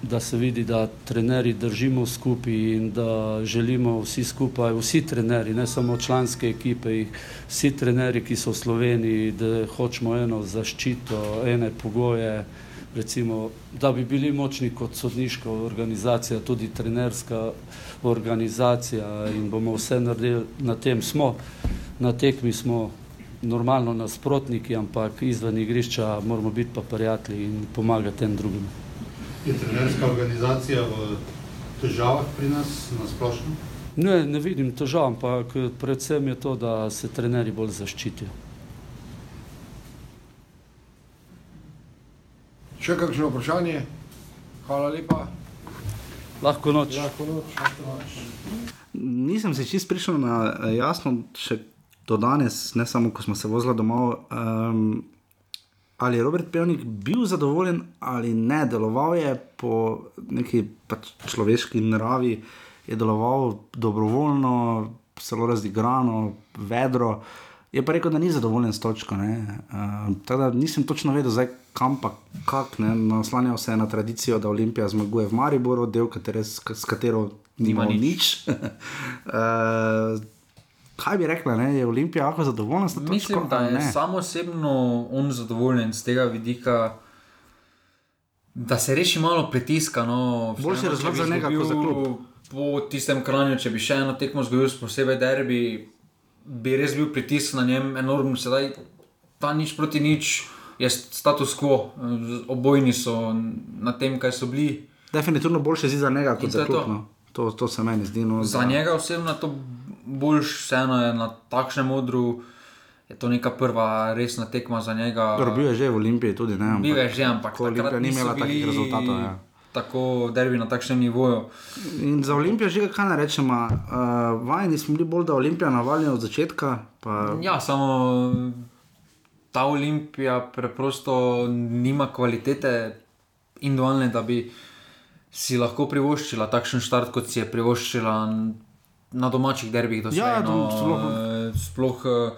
da se vidi, da trenerji držimo skupaj in da želimo vsi skupaj, vsi trenerji, ne samo članske ekipe, vsi trenerji, ki so v Sloveniji, da hočemo eno zaščito, ene pogoje, recimo, da bi bili močni kot sodniška organizacija, tudi trenerska organizacija in bomo vse naredili na tem. Smo na tekmi, smo normalno nasprotniki, ampak izven igrišča moramo biti pa prijatelji in pomagati en drugim. Je trenerska organizacija v težavah pri nas na splošno? Ne, ne vidim težav, ampak predvsem je to, da se trenerji bolj zaščitijo. Še kakšno vprašanje? Hvala lepa. Lahko noč. Lahko noč. Nisem si čist prišel na eh, jasno, še do danes, ne samo ko smo se vozili domov. Um, ali je Robert Pevnik bil zadovoljen ali ne, deloval je po neki pač človeški naravi, je deloval dobrovoljno, zelo razigrano, vedro. Je pa rekel, da ni zadovoljen s točko. Uh, tako da nisem točno vedel, zdaj, kam pa kak. Ne? Naslanjal se je na tradicijo, da Olimpija zmaguje v Mariboru, del katere, s, s katero nima Nima nič. nič. uh, (laughs) kaj bi rekla, ne? je Olimpija lahko zadovoljna s točko? Mislim, da je samo osebno on zadovoljen z tega vidika, da se reši malo pritiska. No, Boljši razlog če bi za njega kot za klub. Po tistem kranju, če bi še eno tekmo zgodil, posebej derbi, bi res bil pritisk na njem enormen. Sedaj ta nič proti nič je status quo, obojni so na tem, kaj so bili. Definitivno boljše zdi za njega kot za to. klub. No. To, to se meni zdi. No, Za da- njega osebno to boljš, vseeno je na takšnem modru. Je to neka prva resna tekma za njega. Dobro, bil je že v Olimpiji tudi, ne? Bil je že, ampak Olimpija ni imela takih rezultatov. Ja. Tako derbi na takšnem nivoju. In za Olimpijo že kaj ne rečemo, uh, vajeni smo bili bolj, da Olimpija navalja od začetka. Pa... Ja, samo ta Olimpija preprosto nima kvalitete individualne, da bi si lahko privoščila takšen štart, kot si je privoščila na domačih derbih. Doslej, Ja, no, to- sploh- eh, sploh eh,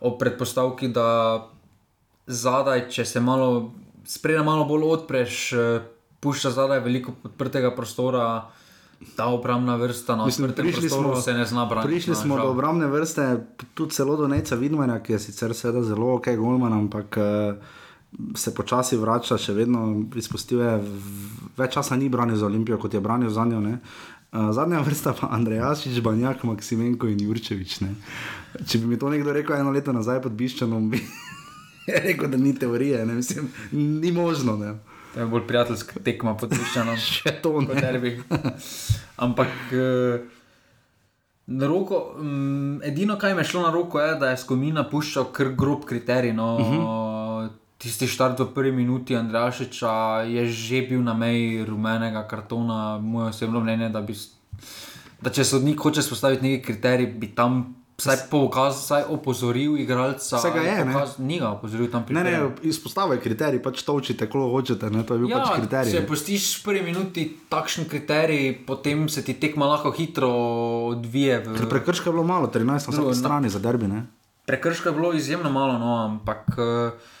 ob predpostavki, da zadaj, če se malo, spredaj malo bolj odpreš, eh, pušča zadaj veliko odprtega prostora. Ta obrambna vrsta na Mislim, prišli smo, se ne zna braniti. prišli no, smo žal. do obrambne vrste, tudi celo do Neca Vidmana, ki je sicer seveda zelo ok, Golman, ampak uh, se počasi vrača, še vedno izpustuje, več časa ni branil za Olimpijo, kot je branil za njo. ne. Uh, zadnja vrsta pa Andrejašič, Banjak, Maksimenko in Jurčevič. Ne. Če bi mi to nekdo rekel eno leto nazaj pod Biščanom, bi (laughs) rekel, da ni teorije, ne. Mislim, ni možno. Ne. To je bolj prijateljska tekma pod Viščanom. (laughs) Še to ne. Ampak eh, na roko, mm, edino, kar mi je šlo na roko, je, da je Skomina puščal kar grob kriterij. No, uh Mhm. -huh. Tisti štart v prvi minuti Andrašiča je že bil na meji rumenega kartona, moje osebno mnenje, da, bi, da če sodnik hoče spostaviti neki kriterij, bi tam vsaj, pokaz, vsaj opozoril igralca. Saj ga je, pokaz, Ni ga opozoril tam pri Ne, ne, tem. izpostavlja kriterij, pač točite, kolo hočete, ne, to je bil Ja, pač kriterij. če postiš v prvi minuti takšen kriterij, potem se ti tekma lahko hitro odvije. V... Ker prekrška je bilo malo, 13 na vsaki strani za derbi. Ne? Prekrška je bilo izjemno malo, no, ampak eh,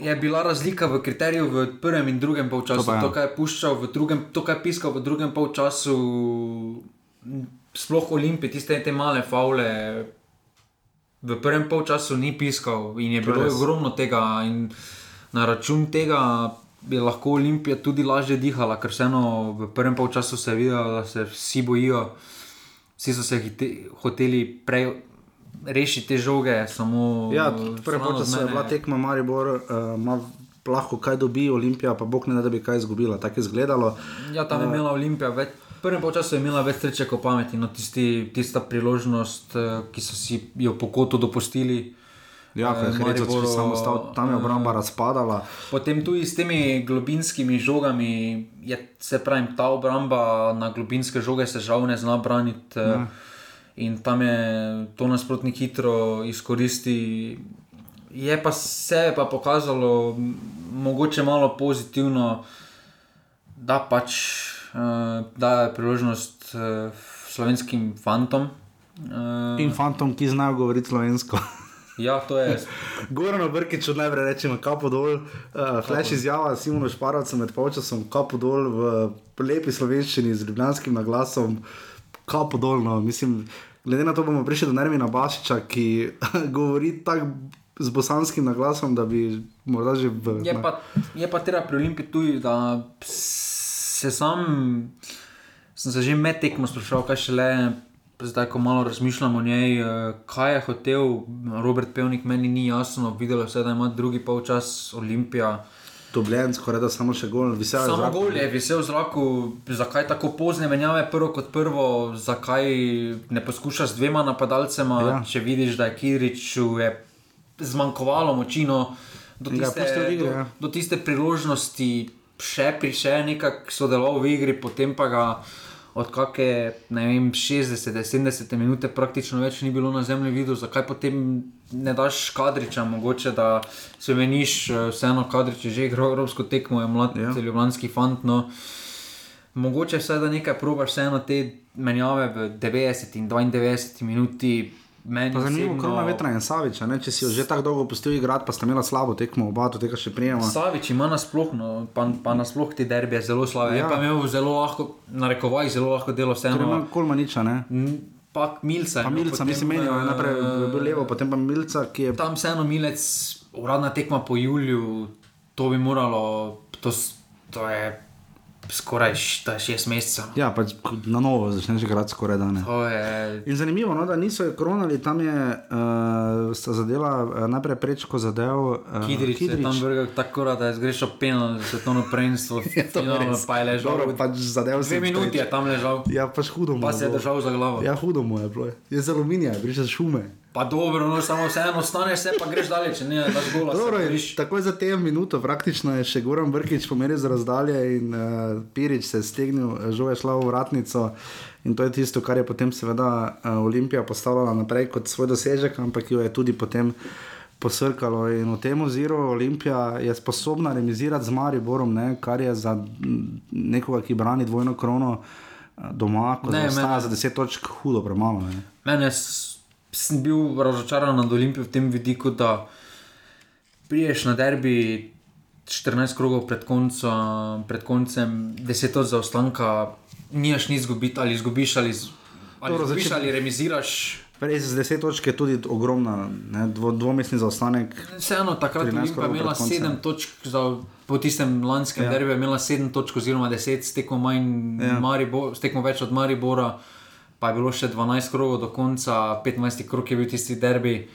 je bila razlika v kriteriju v prvem in drugem polčasu. To ja. To, kar je puščal v drugem, to, kar je piskal v drugem polčasu, sploh Olimpij, tiste te male faule. V prvem polčasu ni piskal in je je bilo ogromno tega. In na račun tega bi lahko Olimpija tudi lažje dihala, ker vseeno v prvem polčasu se je videlo, da se vsi bojijo. Vsi so se hite, hoteli prej rešiti te žoge, samo Ja, od čas je mene. bila tekma Maribor, uh, lahko kaj dobi, Olimpija pa bog ne da, da bi kaj izgubila. Tako je izgledalo. Ja, tam je Eh, imela Olimpija več. Prvem času je imela več sreče kot pameti, no tisti, tista priložnost, eh, ki so si jo po kotu dopustili. Ja, ker je Mariboru, samo stal, tam je obramba razpadala. Potem tudi s temi globinskimi žogami, je, se pravi, ta obramba na globinske žoge se žal ne zna braniti. eh, Ne. In tam je to nasprotnik hitro izkoristi. je pa se je pa pokazalo, mogoče malo pozitivno, da pač uh, daje priložnost uh, slovenskim fantom. Uh, In fantom, ki znajo govoriti slovensko. (laughs) Ja, to je. Gorano Brkiču najprej rečemo kapo dol, uh, flash izjava Simonu Šparovcu med polčasom, kapo dol v lepi slovenščini z ljubljanskim naglasom, kapo dol. No. Mislim, glede na to bomo prišli do Nermina Bašiča, ki (laughs) govori tako z bosanskim naglasom, da bi morda že v. Je pa, je pa treba pri Olimpii tudi, da se sam, sem se že med tekmo sprašoval, kaj še le. Zdaj, ko malo razmišljamo o njej, eh, kaj je hotel Robert Pevnik, meni ni jasno. Videlo se je, da ima drugi polčas Olimpija. Dobljen, skoraj da samo še gol, visel Samo zraku. gol je visel v zraku, zakaj tako pozne menjave, prvo kot prvo, zakaj ne poskušaš z dvema napadalcema, Ja. ja. če vidiš, da je Kiriču je zmanjkovalo moči. No, do, Ja, tiste, v igri, do, ja. do tiste priložnosti, še pri še nekako sodeloval v igri, potem pa ga od kakšne ne vem, 60-70 minute praktično več ni bilo na zemlji videl, zakaj potem ne daš kadriča, mogoče da se meniš, eh, vseeno kadrič je že igral evropsko tekmo, je mlad ja. ljubljanski fant. No. Mogoče vsaj da nekaj probaš, vseeno te menjave v 90 in 92 minuti. Zanimivo, osebno- Krona Vetra in Savič, a ne? če si jo že tako dolgo pustil igrati, pa sta imela slabo tekmo, oba do tega še prijema. Savič ima nasploh, no, pa, pa nasploh ti derbije zelo slabe. Ja. Ja. Je pa imel zelo lahko, narekovaj, zelo lahko delo Ker ima vseeno. Kolmaniča, ne? Pa Milca. Pa no, Milca, mislim, menijo, eh, najprej je bil levo, potem pa Milca, ki je. Tam vseeno Milec, uradna tekma po Juliju, to bi moralo, to, to je skoraj š- to je šest mesecev. Ja, pač na novo začneš igrati skoraj dan. To je, In zanimivo, no, da niso jo kronali, tam je uh, sta zadela uh, najprej prečko zadev. Uh, Kidrič je tam vrgel tako, da je zgrešil za svetovno prvenstvo, (laughs) finalno pa je ležal. Dobro, pač zadev Dve si minuti je tam ležal. Ja, pač hudo mu Pa se je držal za glavo. Ja, hudo mu je bilo. Je z aluminija, briše šume. Pa dobro, no samo vseeno ostaneš se, pa greš dalje, če ne daš gola. Dobro, in boriš. takoj za tem minuto, praktično je še Goran Brkič pomeril za razdalje in uh, Pirič se je stegnil, eh, žal je šla v vratnico. In to je tisto, kar je potem seveda uh, Olimpija postavila naprej kot svoj dosežek, ampak jo je tudi potem posrkalo. In v tem oziru Olimpija je sposobna remizirati z Mariborom, ne, kar je za mm, nekoga, ki brani dvojno krono eh, doma, ko Ne, zaostaja mene- za 10 točk, hudo premalo. Ne. Mene sem bil razočaran nad Olimpijo v tem vidiku, da priješ na derbi 14 krogov pred, konco, pred koncem, 10 od zaostanka, nimaš nič izgubiti, ali izgubiš ali, z- ali, Dobro, izgubiš, začet- ali remiziraš. Res z 10 točk je tudi ogromna, ne, dvo, dvomestni zaostanek. Vseeno, takrat je 13 Olimpija krogov imela pred koncem. 7 točk, za, po tistem lanskem Ja. derbiju je imela 7 točk, oziroma 10, s tekmo, manj, Ja. Maribor, s tekmo več od Maribora, pa je bilo še 12 krogov do konca, 15 krog je bil tisti derbi,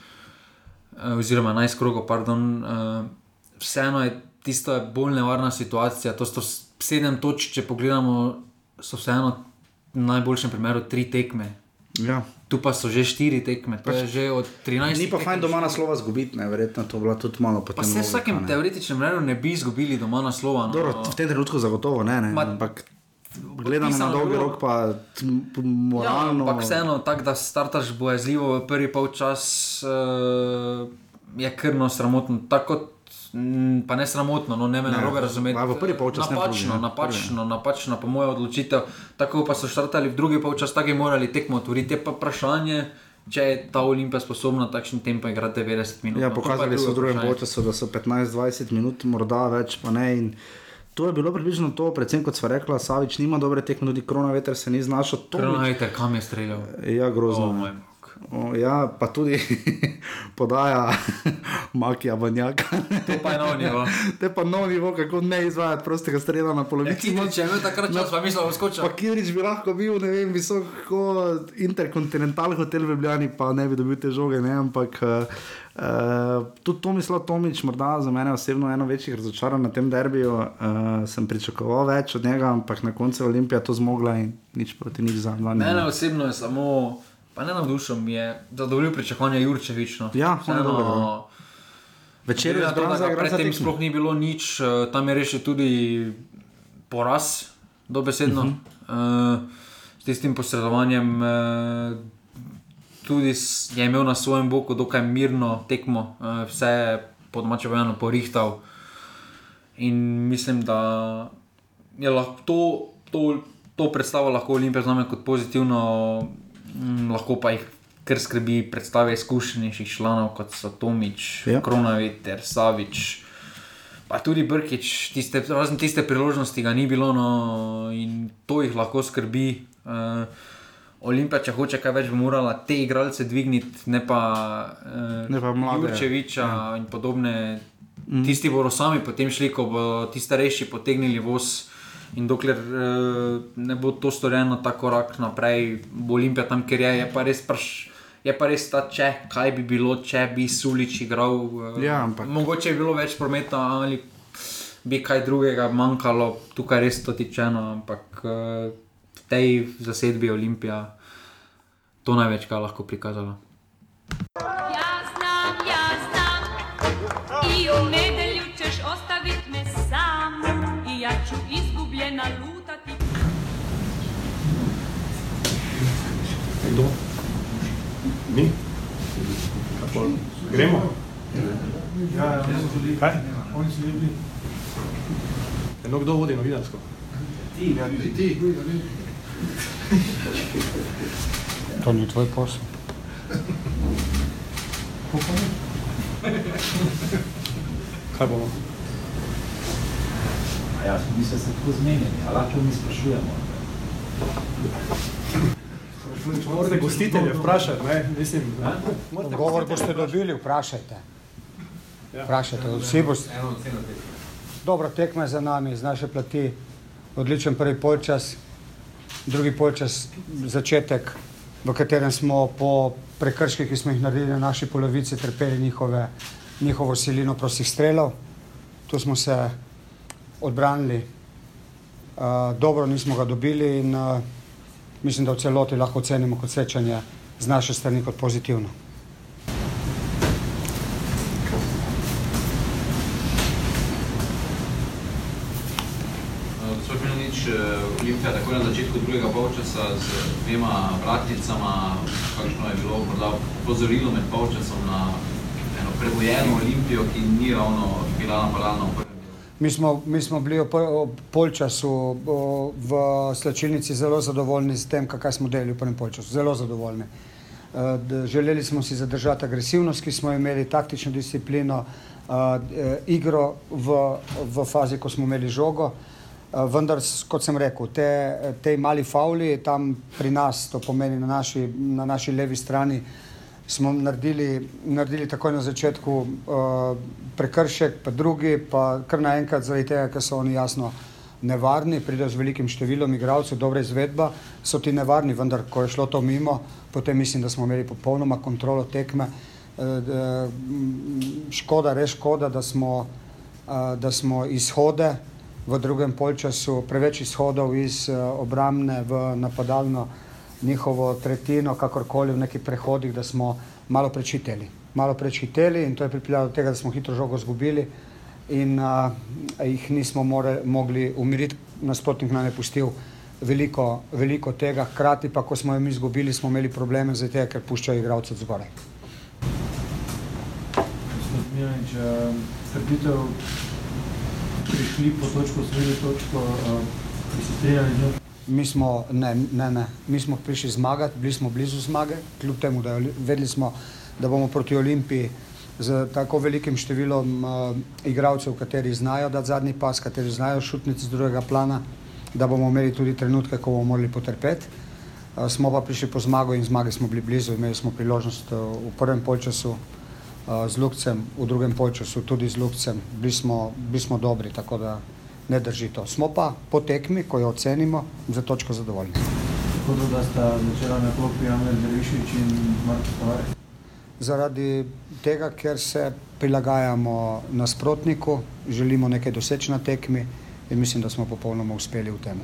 eh, oziroma 11 krogov, pardon. eh, Vseeno je tista bolj nevarna situacija, to so 7 točk, če pogledamo, so vseeno v najboljšem primeru 3 tekme. Ja. Tu pa so že 4 tekme, to Pač je že od 13. Ni pa fajn doma naslova zgubiti, ne, verjetno to bila tudi malo potem. Pa se v vsakem ne. teoretičnem redu ne bi izgubili doma naslova. No. Dobro, v tem trenutku zagotovo ne, ne. Ma- ampak gledano na dolgi rok, pa moralno. Ja, ampak vseeno, tako da startaš bojazljivo v prvi polčas, uh, je krno sramotno. Tako kot, mm, pa ne sramotno, no ne me Ne, narobe razumeti. v prvi polčas ne napačno, ne. napačno, napačno, po mojem odločitev. Tako pa so štartali v drugi polčas, tako je morali tekmo otvoriti. Je pa vprašanje, če je ta Olimpija sposobna takšen tempo igrati 90 minut. Ja, No, pokazali so drugo v drugem vprašanje. času, da so 15-20 minut, morda več, pa ne. In to je bilo približno to, predvsem kot sva rekla, Savič nima dobre tekme, tudi korona veter se ni znašel. Tomič- Kronajte, kam je streljal. Ja, grozno. O, ne. moj O, ja, pa tudi (laughs) podaja (laughs) Makija Banjaka. To pa je nov nivo. (laughs) To je pa nov nivo, kako ne izvajati prostega strela na polovici. Ja, Kidrič je takrat čas, pa mislim, da bo skočil. Pa Kidrič bi lahko bil, ne vem, visoko interkontinental hotel v Ljubljani, pa ne bi dobil te žoge, ne, ampak uh, uh, tudi Tomislav Tomič, morda za mene osebno eno večjih razočaranj na tem derbiju, uh, sem pričakoval več od njega, ampak na koncu je Olimpija to zmogla in nič proti nič za dva. Mene osebno je samo, pa ne navdušil, mi je zadovoljil pričakovanja Jurčevič. No. Ja, Vseeno, ja. Večer je glede na to, zbran da za ga igrati za Predtem tekmo. sploh ni bilo nič, eh, tam je rešil tudi poraz, dobesedno. Uh. -huh. uh, s tistim posredovanjem uh, tudi je imel na svojem boku dokaj mirno tekmo, eh, vse je po domače povedano porihtal. In mislim, da je lahko to, to, to predstavo lahko Olimpija zname kot pozitivno, mm, lahko pa jih kar skrbi predstave izkušenejših članov, kot so Tomič, Ja. ja. Kronaveter, Savič. Pa tudi Brkič, tiste, razen tiste priložnosti ga ni bilo, no, in to jih lahko skrbi. Uh, Olimpija, če hoče kaj več, bi morala te igralce dvigniti, ne pa, uh, Ne pa mlade. Jurčeviča ja. in podobne. Mm. Tisti bodo sami potem šli, ko bodo ti starejši potegnili voz. In dokler uh, ne bo to storjeno, ta korak naprej, bo Olimpija tam, ker je, je pa res praš. Je pa res ta, če, kaj bi bilo, če bi Sulič igral. eh, Ja, ampak- Mogoče bi bilo več prometa ali bi kaj drugega manjkalo, tukaj res to tičeno, ampak eh, v tej zasedbi Olimpija to največ, kar lahko prikazala. Ja znam, ja znam I u nedelju ćeš ostavit me sam I ja ću izgubljena lutati Kdo? Mi? Gremo? Ja, ja. Kaj? Oni so bili. Eno kdo vodi novinarsko? Ti, ja, ti, ti. To ni tvoj posel. Kaj bomo? Ja, mi smo se tako zmenjeni, a lahko mi sprašujemo. Morate gostitelje vprašati, ne? Mislim, morate Odgovor boste dobili, vprašajte. Ja. Vprašajte, vsi boste. Dobro, tekma je za nami, z naše plati, odličen prvi polčas, drugi polčas, začetek, v katerem smo po prekrških, ki smo jih naredili na naši polovici, trpeli njihove, njihovo silino prostih strelov. Tu smo se odbranili, uh, dobro nismo ga dobili in uh, mislim, da v celoti lahko ocenimo kot srečanje z naše strani kot pozitivno. Gospod Milanič, eh, Olimpija takoj na začetku drugega polčasa z dvema vratnicama, kakšno je bilo morda opozorilo med polčasom na eno prebojeno Olimpijo, ki ni ravno bila napadalna v prvem. Mi smo, mi smo bili ob polčasu v slačilnici zelo zadovoljni s tem, kaj smo delali v prvem polčasu. Zelo zadovoljni. D- Želeli smo si zadržati agresivnost, ki smo imeli, taktično disciplino, eh, eh, igro v, v fazi, ko smo imeli žogo. Eh, Vendar, kot sem rekel, te, te mali fauli tam pri nas, to pomeni na naši, na naši levi strani, smo naredili, naredili takoj na začetku uh, prekršek, pa drugi, pa kar naenkrat zaradi tega, ker so oni jasno nevarni, pridejo z velikim številom igralcev, dobra izvedba, so ti nevarni, vendar ko je šlo to mimo, potem mislim, da smo imeli popolnoma kontrolo tekme. Uh, škoda, res škoda, da smo, uh, da smo izhode v drugem polčasu, preveč izhodov iz uh, obrambne v napadalno njihovo tretjino, kakorkoli v nekih prehodih, da smo malo prečiteli. Malo prečiteli in to je pripeljalo do tega, da smo hitro žogo izgubili in uh, jih nismo more, mogli umiriti, nasprotnik nam je pustil veliko, veliko tega, hkrati pa, ko smo jo mi izgubili, smo imeli probleme z tega, ker puščajo igralce od zgoraj. Gospod Milanič, eh, trditev, prišli po točko, osvojili točko, z njo. Mi smo, ne, ne, ne, mi smo prišli zmagati, bili smo blizu zmage, kljub temu, da vedeli smo, da bomo proti Olimpiji z tako velikim številom uh, igralcev, kateri znajo dati zadnji pas, kateri znajo šutnici z drugega plana, da bomo imeli tudi trenutke, ko bomo morali potrpeti. Uh, smo pa prišli po zmago in zmage smo bili blizu, imeli smo priložnost uh, v prvem polčasu z Lukcem, v drugem polčasu tudi z Lukcem, bili smo, bili smo dobri, tako da ne drži to. Smo pa po tekmi, ko jo ocenimo, za točko zadovoljni. Tako da sta začela na klopi Amer Dervišič in Marko Tavares. Zaradi tega, ker se prilagajamo nasprotniku, želimo nekaj doseči na tekmi in mislim, da smo popolnoma uspeli v tem.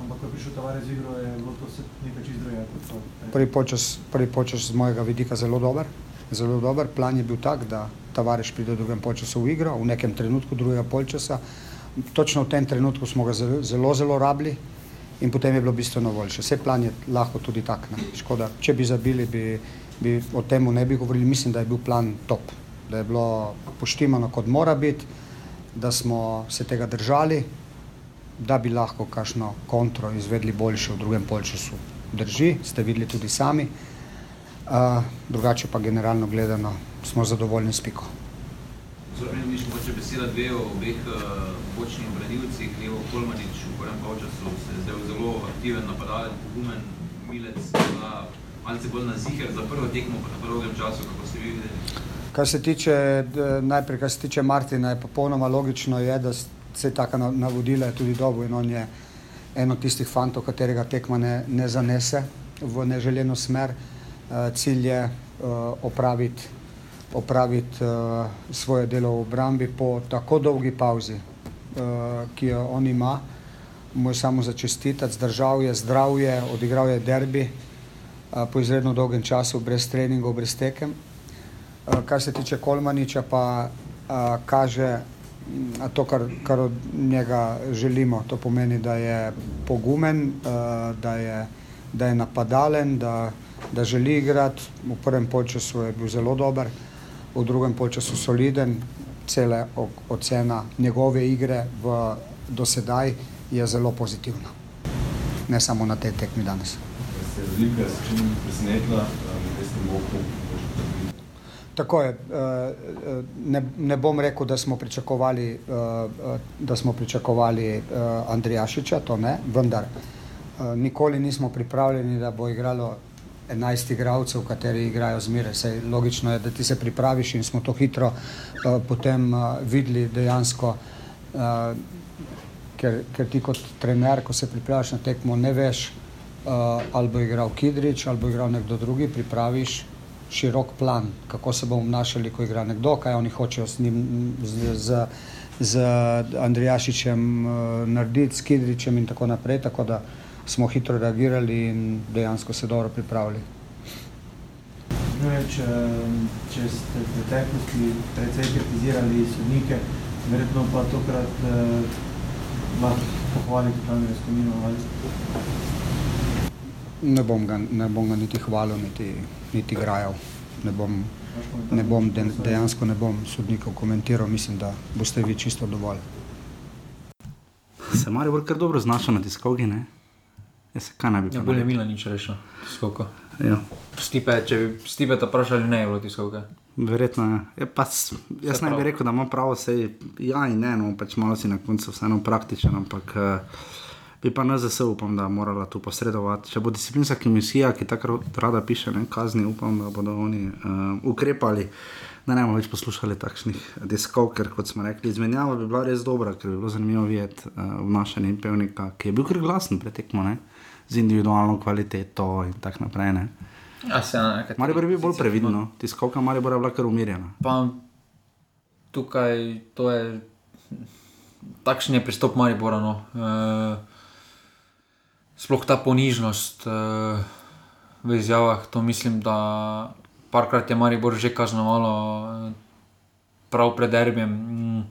Ampak ko je prišel Tavares z igro, je bilo to nekaj čist drugega kot to. Prvi počas, prvi počas z mojega vidika zelo dober. Zelo dober. Plan je bil tak, da Tavares pride v drugem polčasu v igro, v nekem trenutku drugega polčasa. Točno v tem trenutku smo ga zelo, zelo, zelo rabili in potem je bilo bistveno boljše. Vse plan je lahko tudi tak. Ne. Škoda, če bi zabili, bi, bi o tem ne bi govorili. Mislim, da je bil plan top, da je bilo poštimano, kot mora biti, da smo se tega držali, da bi lahko kakšno kontro izvedli boljše v drugem polčasu. Drži, ste videli tudi sami. Uh, drugače pa generalno gledano smo zadovoljni s piko. Zoran Miš, mogoče beseda dve o obeh uh, bočnih branilcih, Levo Kolmanič v prvem polčasu se je zdaj zelo aktiven napadalec, pogumen, milec, malce bolj na ziher za prvo tekmo pa na prvem času, kako ste vi videli? Kar se tiče, najprej, kar se tiče Martina, je popolnoma logično, je, da se taka na- navodila je tudi dobil in on je en od tistih fantov, katerega tekma ne, ne zanese v neželjeno smer. Uh, cilj je uh, opraviti opraviti uh, svoje delo v obrambi po tako dolgi pauzi, ki jo on ima. Mu je samo začestitati, zdržal je, zdrav je, odigral je derbi po izredno dolgem času, brez treningov, brez tekem. Kar se tiče Kolmaniča, pa kaže mm, to, kar, kar od njega želimo. To pomeni, da je pogumen, da, je, da je napadalen, da, da želi igrati. V prvem polčasu je bil zelo dober, v drugem polčasu soliden. Cela ocena njegove igre v, do sedaj je zelo pozitivna. Ne samo na tej tekmi danes. Ste Olimpija s čim presenetila, na desnem boku, Tako je. eh, eh, Ne, ne bom rekel, da smo pričakovali, eh, eh, da smo pričakovali eh, Andrijašiča, to ne, vendar eh, nikoli nismo pripravljeni, da bo igralo 11 igralcev, kateri igrajo zmeraj. Sej logično je, da ti se pripraviš in smo to hitro eh, potem eh, videli dejansko, eh, ker, ker ti kot trener, ko se pripraviš na tekmo, ne veš, uh, ali bo igral Kidrič, ali bo igral nekdo drugi, pripraviš širok plan, kako se bomo obnašali, ko igra nekdo, kaj oni hočejo s njim, z, z, z Andrijašičem uh, narediti, s Kidričem in tako naprej, tako da smo hitro reagirali in dejansko se dobro pripravili. No, je, če, ste v preteklosti precej kritizirali sodnike, verjetno pa tokrat eh, lahko pohvalite Damira Skomino. Ali? Ne bom ga, ne bom ga niti hvalil, niti, niti grajal. Ne bom, ne bom, de, dejansko ne bom sodnikov komentiral, mislim, da boste vi čisto dovolj. Se Maribor kar dobro znašel na tiskovki, ne? Se kaj naj bi Ja, pa bolje naredil? Mila nič rešil, tiskovka. Ja. Stipe, če bi Stipe ta vprašali, ne je bilo tiskovke. Verjetno je. je pa, s- jaz ne bi rekel, da ima pravo, sej ja in ne, no, pač malo si na koncu vseeno praktičen, ampak eh, bi pa NZS upam, da morala tu posredovati. Če bo disciplinska komisija, ki tako rada piše, ne, kazni, upam, da bodo oni uh, ukrepali. Da ne bomo več poslušali takšnih diskov, ker kot smo rekli, izmenjava bi bila res dobra, ker bi bilo zanimivo videti uh, vnašanje pevnika, ki je bil kar glasen pretekmo, ne, z individualno kvaliteto in tako naprej. Ne. Ja, se na nekaj. Maribor je bil bolj previden, no. tiskovka Maribora je bila kar umirjena. Pa tukaj to je takšen je pristop Maribora. No. E, sploh ta ponižnost e, v izjavah, to mislim, da parkrat je Maribor že kaznovalo eh, prav pred derbijem, mm,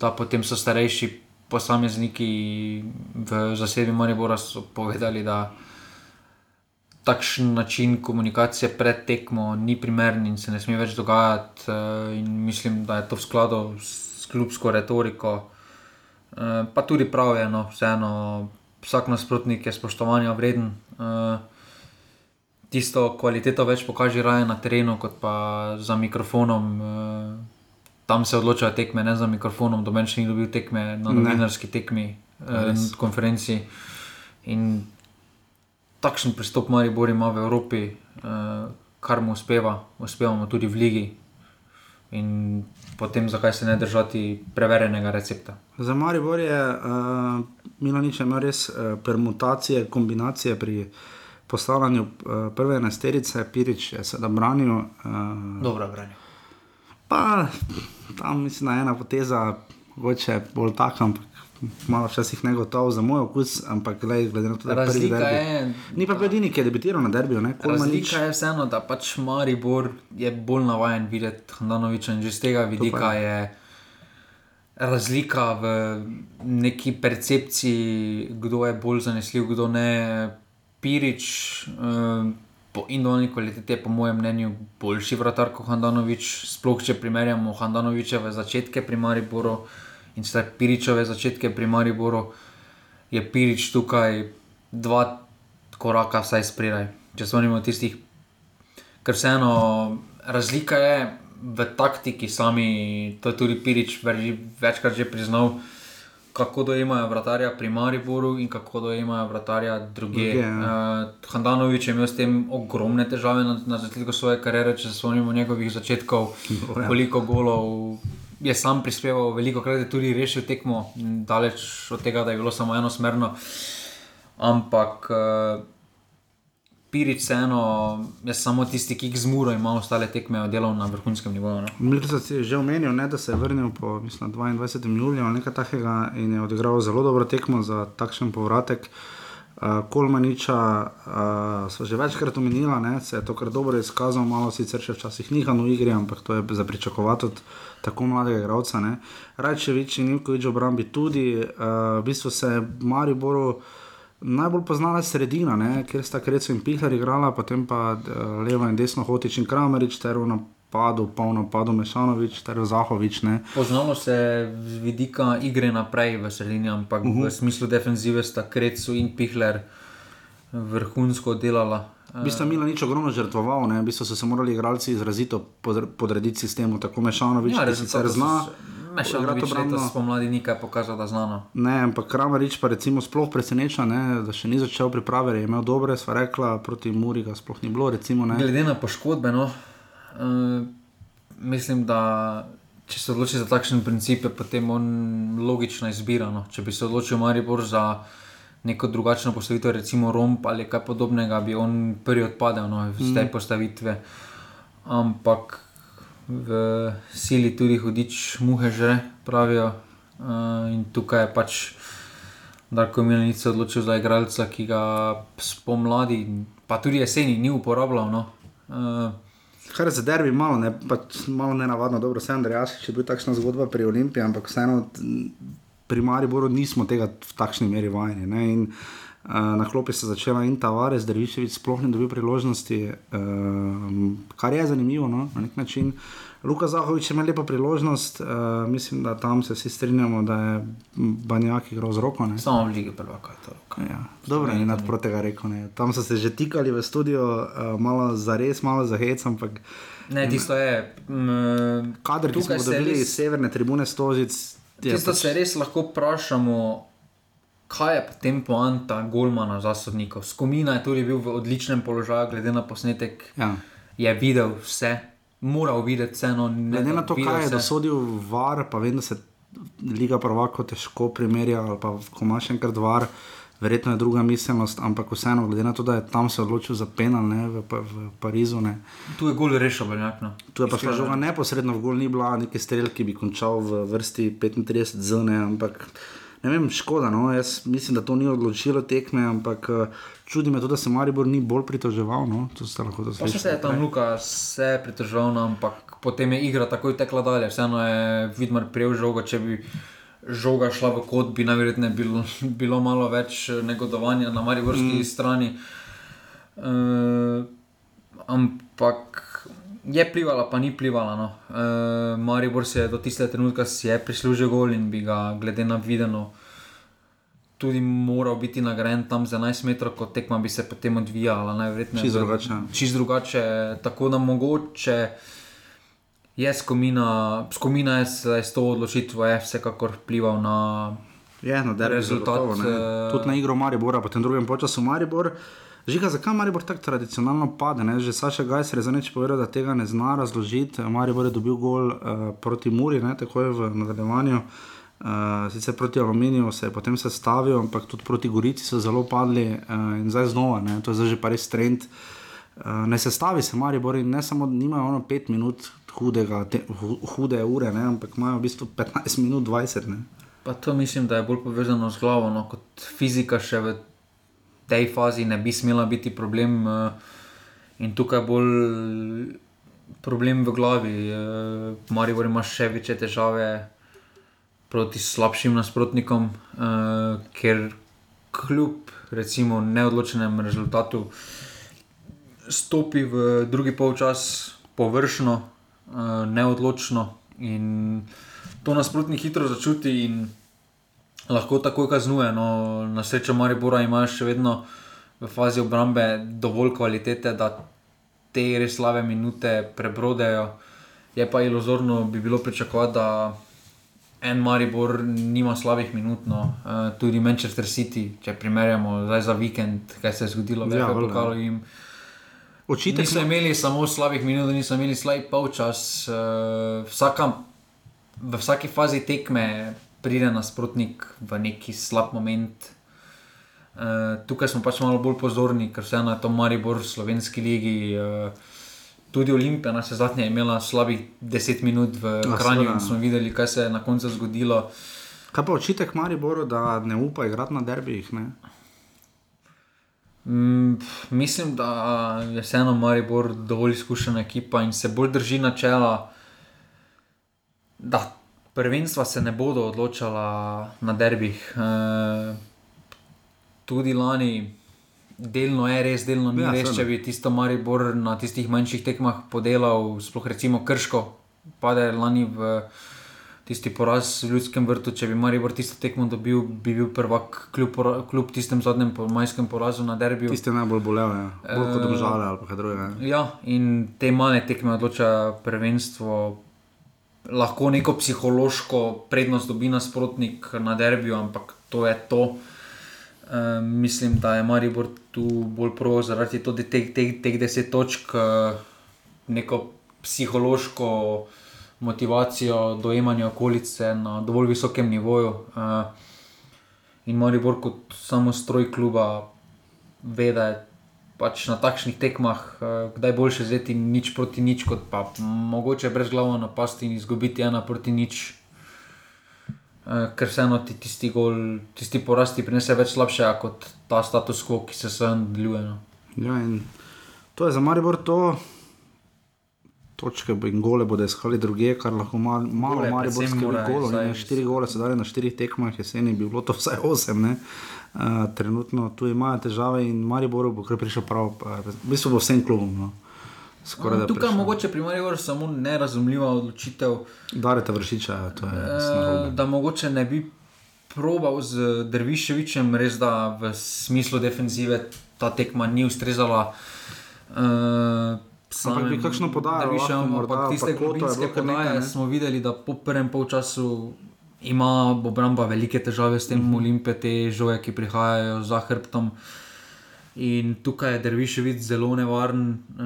da potem so starejši posamezniki v zasebi Maribora so povedali, da takšen način komunikacije pred tekmo ni primeren in se ne sme več dogajati. eh, In mislim, da je to v skladu s klubsko retoriko. Eh, Pa tudi prav je, no, vseeno, vsak nasprotnik je spoštovanja vreden. Eh, Tisto kvaliteto več pokaže raje na terenu, kot pa za mikrofonom. Eh, Tam se odločajo tekme, ne za mikrofonom, doben še ni dobil tekme na novinarski tekmi, eh, Res. konferenci. In takšen pristop Maribor ima v Evropi, uh, kar mu uspeva, uspevamo tudi v Ligi. In potem zakaj se ne držati preverjenega recepta. Za Maribor je uh, Milanič imel res uh, permutacije, kombinacije pri postavljanju uh, prve enajsterice, Pirič je sedaj branil. Uh, Dobro branil. Pa tam mislim, da je ena poteza, mogoče bolj taka, ampak malo včasih negotov za moj okus, ampak glej, glede na to, da je prvi Razlika derbi. je, Ni pa bil edini, ki je debitiral na derbiju, ne? Kolmanič. Razlika je vseeno, da pač Maribor je bolj navaden videti Handanoviča in že z tega vidika je. je razlika v neki percepciji, kdo je bolj zanesljiv, kdo ne. Pirič, eh, po individualni kvaliteti je, po mojem mnenju, boljši vratar kot Handanovič. Sploh če primerjamo Handanovičeve začetke pri Mariboru in zdaj Piričove začetke pri Mariboru, je Pirič tukaj dva koraka vsaj spredaj. Če se vrnemo tistih, ker vseeno razlika je v taktiki sami, to je tudi Pirič večkrat že priznal. Kako dojemajo vratarja pri Mariboru in kako dojemajo vratarja druge. Drugje, ja. Uh, Handanovič je imel s tem ogromne težave na, na začetku svoje kariere, če se spomnimo njegovih začetkov, No, ja. koliko golov je sam prispeval, veliko krat je tudi rešil tekmo, daleč od tega, da je bilo samo enosmerno. Ampak uh, Pirič, vseeno, je samo tisti, ki jih zmuro ima ostale tekme, delal na vrhunskem nivoju. No. Milko si že omenil, ne, da se je vrnil po mislim, 22. juliju ali nekaj takega in je odigral zelo dobro tekmo za takšen povratek. Uh, Kolmaniča uh, smo že večkrat omenili, da se je to kar dobro izkazal, malo sicer še včasih nihan v igri, ampak to je za pričakovati od tako mladega igralca. Rajčevič in Nivkovič v obrambi tudi, uh, v bistvu se je Mariboru najbolj poznala sredina, ne, kjer sta Krecu in Pihler igrala, potem pa uh, levo in desno Hotič in Kramerič, ter v napadu, polno napadu Mešanovič, ter Zahovič. Ne. Poznalo se z vidika igre naprej v sredini, ampak uh Mhm. -huh. v smislu defenzive sta Krecu in Pihler vrhunsko delala. V bistvu je Milan nič ogromno žrtvoval, ne? v bistvu so se morali igralci izrazito podr- podrediti sistemu, tako Mešanovič, Ja, ki rezultati sicer so zna. se- Mešanovič igrati obrambno. letos spomladi nekaj pokazal, da znano. Ne, ampak Kramarič pa recimo sploh preseneča, ne, da še ni začel priprave, je imel dobre, sva rekla, proti Muri ga sploh ni bilo. Recimo, ne. Glede na poškodbe, no, uh, mislim, da če se odloči za takšen princip, je potem on logična izbira. No. Če bi se odločil Maribor za neko drugačno postavitev, recimo romb ali kaj podobnega, bi on prvi odpadel no, iz te Mm. postavitve. Ampak v sili tudi hudič muhe že pravijo. Uh, in tukaj je pač Darko Milanic se odločil za igralca, ki ga spomladi, pa tudi jeseni, ni uporabljal. No. Uh, Kar za derbi malo, ne, pač malo nenavadno, dobro, sem Andrejas, če je bil takšna zgodba pri Olimpiji, ampak vseeno pri Mariboru nismo tega v takšni meri vajeni. Ne, in, Uh, na klopi se je začela in Tavares, Derviševič sploh ni dobil priložnosti, uh, kar je zanimivo no, na nek način. Luka Zahovič je imel lepo priložnost, uh, mislim, da tam se vsi strinjamo, da je Banjak igral z roko. Ne. Samo v Ligi prvaka je to. Ja, dobro, ni nadproti tega rekel. Ne. Tam so se že tikali v studio, uh, malo za res, malo za hec, ampak. Ne, tisto je. mm, Kader, ki smo ga dobili res- iz severne tribune Stožic. Je Tisto pač- se res lahko vprašamo, kaj je potem poanta Golmana za sodnikov. Skomina je tudi bil v odličnem položaju, glede na posnetek. Ja. Je videl vse, moral videti vseeno. Glede na to, kaj je vse. dosodil VAR, pa vem, da se Liga prvako težko primerja, ali pa ko imaš enkrat VAR, verjetno je druga miselnost, ampak vseeno, glede na to, da je tam se odločil za penal ne, v, v Parizu. Ne. Tu je gol rešil, veljak. No. Tu je pa šla žoga neposredno v gol, ni bila neki strel, ki bi končal v vrsti 35 zone, ampak ne vem, škoda. No? Jaz mislim, da to ni odločilo tekme, ampak čudi me to, da se Maribor ni bolj pritoževal. No? To ste lahko Pa se dosledili. je tam Luka se pritoževal, no, ampak potem je igra takoj tekla dalje. Vseeno je Vidmar prijel žogo, če bi žoga šla v kot, bi najverjetneje bilo, (laughs) bilo malo več eh, negodovanja na mariborski Mm. strani. Uh, ampak je plivala, pa ni plivala. No. Uh, Maribor se je do tistega trenutka prislužil gol in bi ga, glede na videno, tudi moral biti nagrajen tam za 11 metrov, kot tekma bi se potem odvijala. v- drugače. Čisto drugače, tako da mogoče je skomina, skomina je s to odločitvijo je vsekakor vplival na Je, na derbi rezultat. zagotovo, eh, Tudi na igro Maribora, potem drugem času Maribor. Žiga, zakaj Maribor tako tradicionalno pade? Ne? Že Saša Gajser je za neč povedal, da tega ne zna razložiti. Maribor je dobil gol uh, proti Muri, ne? tako je v nadaljevanju. Uh, sicer proti Aluminiju se je potem sestavil, ampak tudi proti Gorici so zelo padli uh, in zdaj znova, ne? to je zdaj že pa res trend. Uh, ne sestavi se Maribor in ne samo, da nimajo ono 5 minut hudega, te, hu, hude ure, ne? ampak imajo v bistvu 15 minut 20. Ne? Pa to mislim, da je bolj povezano z glavo, no, kot fizika še v tej fazi ne bi smela biti problem. eh, In tukaj je bolj problem v glavi. eh, Maribor ima še večje težave proti slabšim nasprotnikom, uh, ker kljub recimo neodločenem rezultatu stopi v drugi polčas površno, neodločno in to nasprotnik hitro začuti in lahko takoj kaznuje. No, na srečo Maribora imajo še vedno v fazi obrambe dovolj kvalitete, da te res slabe minute prebrodejo. Je pa iluzorno bi bilo pričakovati, da en Maribor nima slabih minut, no. uh, tudi Manchester City, če primerjamo zdaj za vikend, kaj se je zgodilo, Ja, ja, valjda. pokalo jim. Očitek niso ima- imeli samo slabih minut, niso imeli slab polčas. Uh, vsaka, v vsaki fazi tekme pride nasprotnik v neki slab moment. Uh, tukaj smo pač malo bolj pozorni, ker vseeno je to Maribor slovenski ligi. Uh, tudi Olimpija nas je zadnje imela slabih 10 minut v Kranju in smo videli, kaj se je na koncu zgodilo. Kaj pa očitek Mariboru, da ne upa igrati na derbijih? Ne? Mm, mislim, da je vseeno Maribor dovolj izkušena ekipa in se bolj drži načela, da prvenstva se ne bodo odločala na derbih. E, tudi lani, delno je res, delno ni Ja, res, seveda. če bi tisto Maribor na tistih manjših tekmah podelal, sploh recimo Krško, pade lani v tisti poraz v Ljudskem vrtu, če bi Maribor tisto tekmo dobil, bi bil prvak kljub, kljub tistem zadnjem po- majskem porazu na derbiju. Tiste najbolj bolejo, ja. bolj kot Eh, države ali kaj drugega. Ja, in te male tekme odloča prvenstvo. Lahko neko psihološko prednost dobi nasprotnik na derbiju, ampak to je to. E, mislim, da je Maribor tu bolj pro zaradi teh, teh, teh deset točk, eh, neko psihološko motivacijo, dojemanje okolice na dovolj visokem nivoju. E, in Maribor kot samostroj kluba ve, da je pač na takšnih tekmah, eh, kdaj boljše vzeti nič proti nič, kot pa mogoče brez glava napasti in izgubiti ena proti nič. Eh, Ker vseeno ti tisti, gol, tisti poraz ti prinese več slabšega kot ta status quo, ki se vse nadaljuje. No. Ja, to je za Maribor to. Točke bo- in gole bodo iskali druge, kar lahko mal, malo predvsem bolj morajo golo. ne, Štiri gole so dali na štirih tekmah, jeseni bi bilo to vsaj osem. Ne. Uh, trenutno tu imajo težave in Mariboru bo kar prišel prav, v bistvu bo vsem klubom. No. Skoraj No, Tukaj prišel. mogoče pri Mariboru samo nerazumljiva odločitev. Darete vršiča, to je uh, da mogoče ne bi probal z Derviševičem, res da v smislu defenzive ta tekma ni ustrezala. Uh, Ampak bi kakšno podajo lahko morda, ampak tiste pa Koto je globinske bilo kar nekaj, podaje ne? smo videli, da po prvem polčasu ima obramba velike težave s tem mm. -hmm. Olimpije, te žoje, ki prihajajo za hrbtom. In tukaj je Derviševič zelo nevaren, e,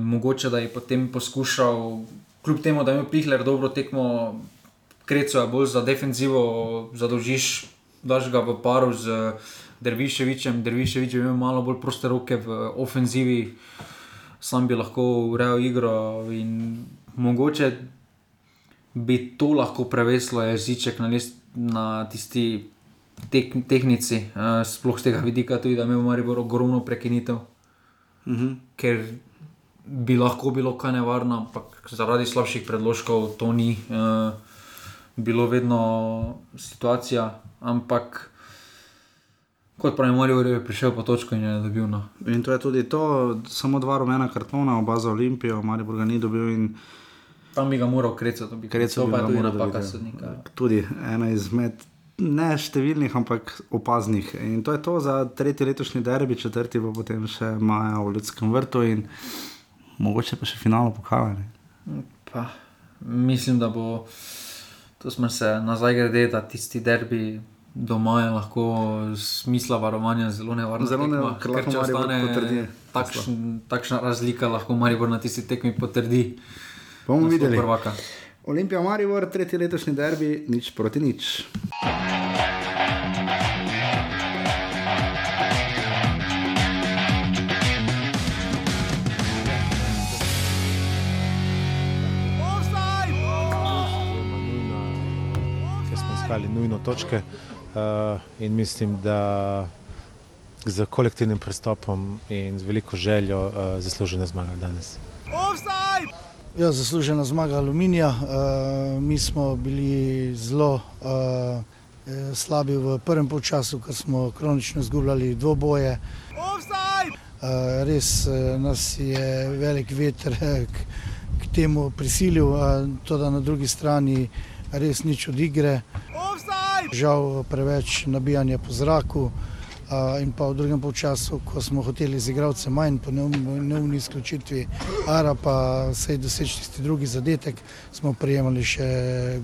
mogoče da je potem poskušal, kljub temu, da je imel Pihler dobro tekmo, Kreco je bolj za defenzivo, zadolžiš, daš ga v paru z Derviševičem, Derviševič je imel malo bolj proste roke v ofenzivi, sam bi lahko urejal igro in mogoče bi to lahko preveslo jeziček na, list, na tisti tek, tehnici, uh, sploh z tega vidika, tudi da ima Maribor ogromno prekinitev, Mhm. ker bi lahko bilo kaj nevarno, ampak zaradi slabših predložkov to ni uh, bilo vedno situacija. Ampak kot pravi, Maribor je prišel po točko in je dobil. No. In to je tudi to, samo dva rumena kartona, oba za Olimpijo, Maribor ga ni dobil. In... Tam bi ga moral. Kreco To bi pa je ga tudi napaka ja. sodnika. Tudi ena izmed ne številnih, ampak opaznih. In to je to za tretji letošnji derbi, četrti bo potem še maja v Ljudskem vrtu in mogoče pa še finalo pokazali. Pa, mislim, da bo to smo se nazaj grede, da tisti derbi doma je lahko smisla varovanja zelo nevarno. Zelo tekma, nevarno, ker lahko če ostane. Takšn, takšna razlika lahko Maribor na tisti tekmi potrdi. Bomo videli. Prvaka. Olimpija Maribor, tretji letošnji derbi, nič proti nič. ker smo iskali nujno točke in mislim, da z kolektivnim pristopom in z veliko željo uh, zaslužene zmage danes. Ja, zaslužena zmaga Aluminija. Uh, mi smo bili zelo slabi v prvem polčasu, ker smo kronično izgubljali dvoboje. Res nas je velik veter k, k temu prisilil, to da na drugi strani res nič od igre. Žal preveč nabijanja po zraku. In pa v drugem polčasu, ko smo hoteli z igralcem manj, po neumni izključitvi Ara, pa se je doseči tisti drugi zadetek, smo prijemali še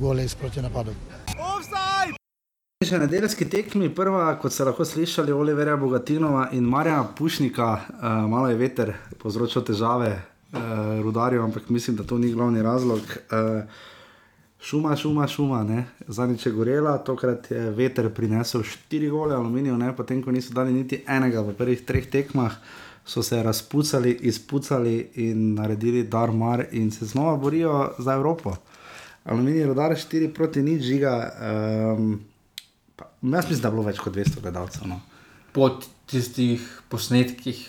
gole iz proti napadov. Še nedeljski tekmi, prva, kot ste lahko slišali, Oliverja Bogatinova in Marja Pušnika, uh, malo je veter povzročil težave uh, rudarju, ampak mislim, da to ni glavni razlog. Uh, Šuma, šuma, šuma, zadnjič je gorela, tokrat je veter prinesel štiri gole aluminijev, ne? potem ko niso dali niti enega v prvih treh tekmah, so se razpucali, izpucali in naredili dar mar in se znova borijo za Evropo. Aluminij rodar štiri proti nič žiga. Um, pa, jaz mislim, da je bilo več kot 200 gledalcev. No. Po tistih posnetkih,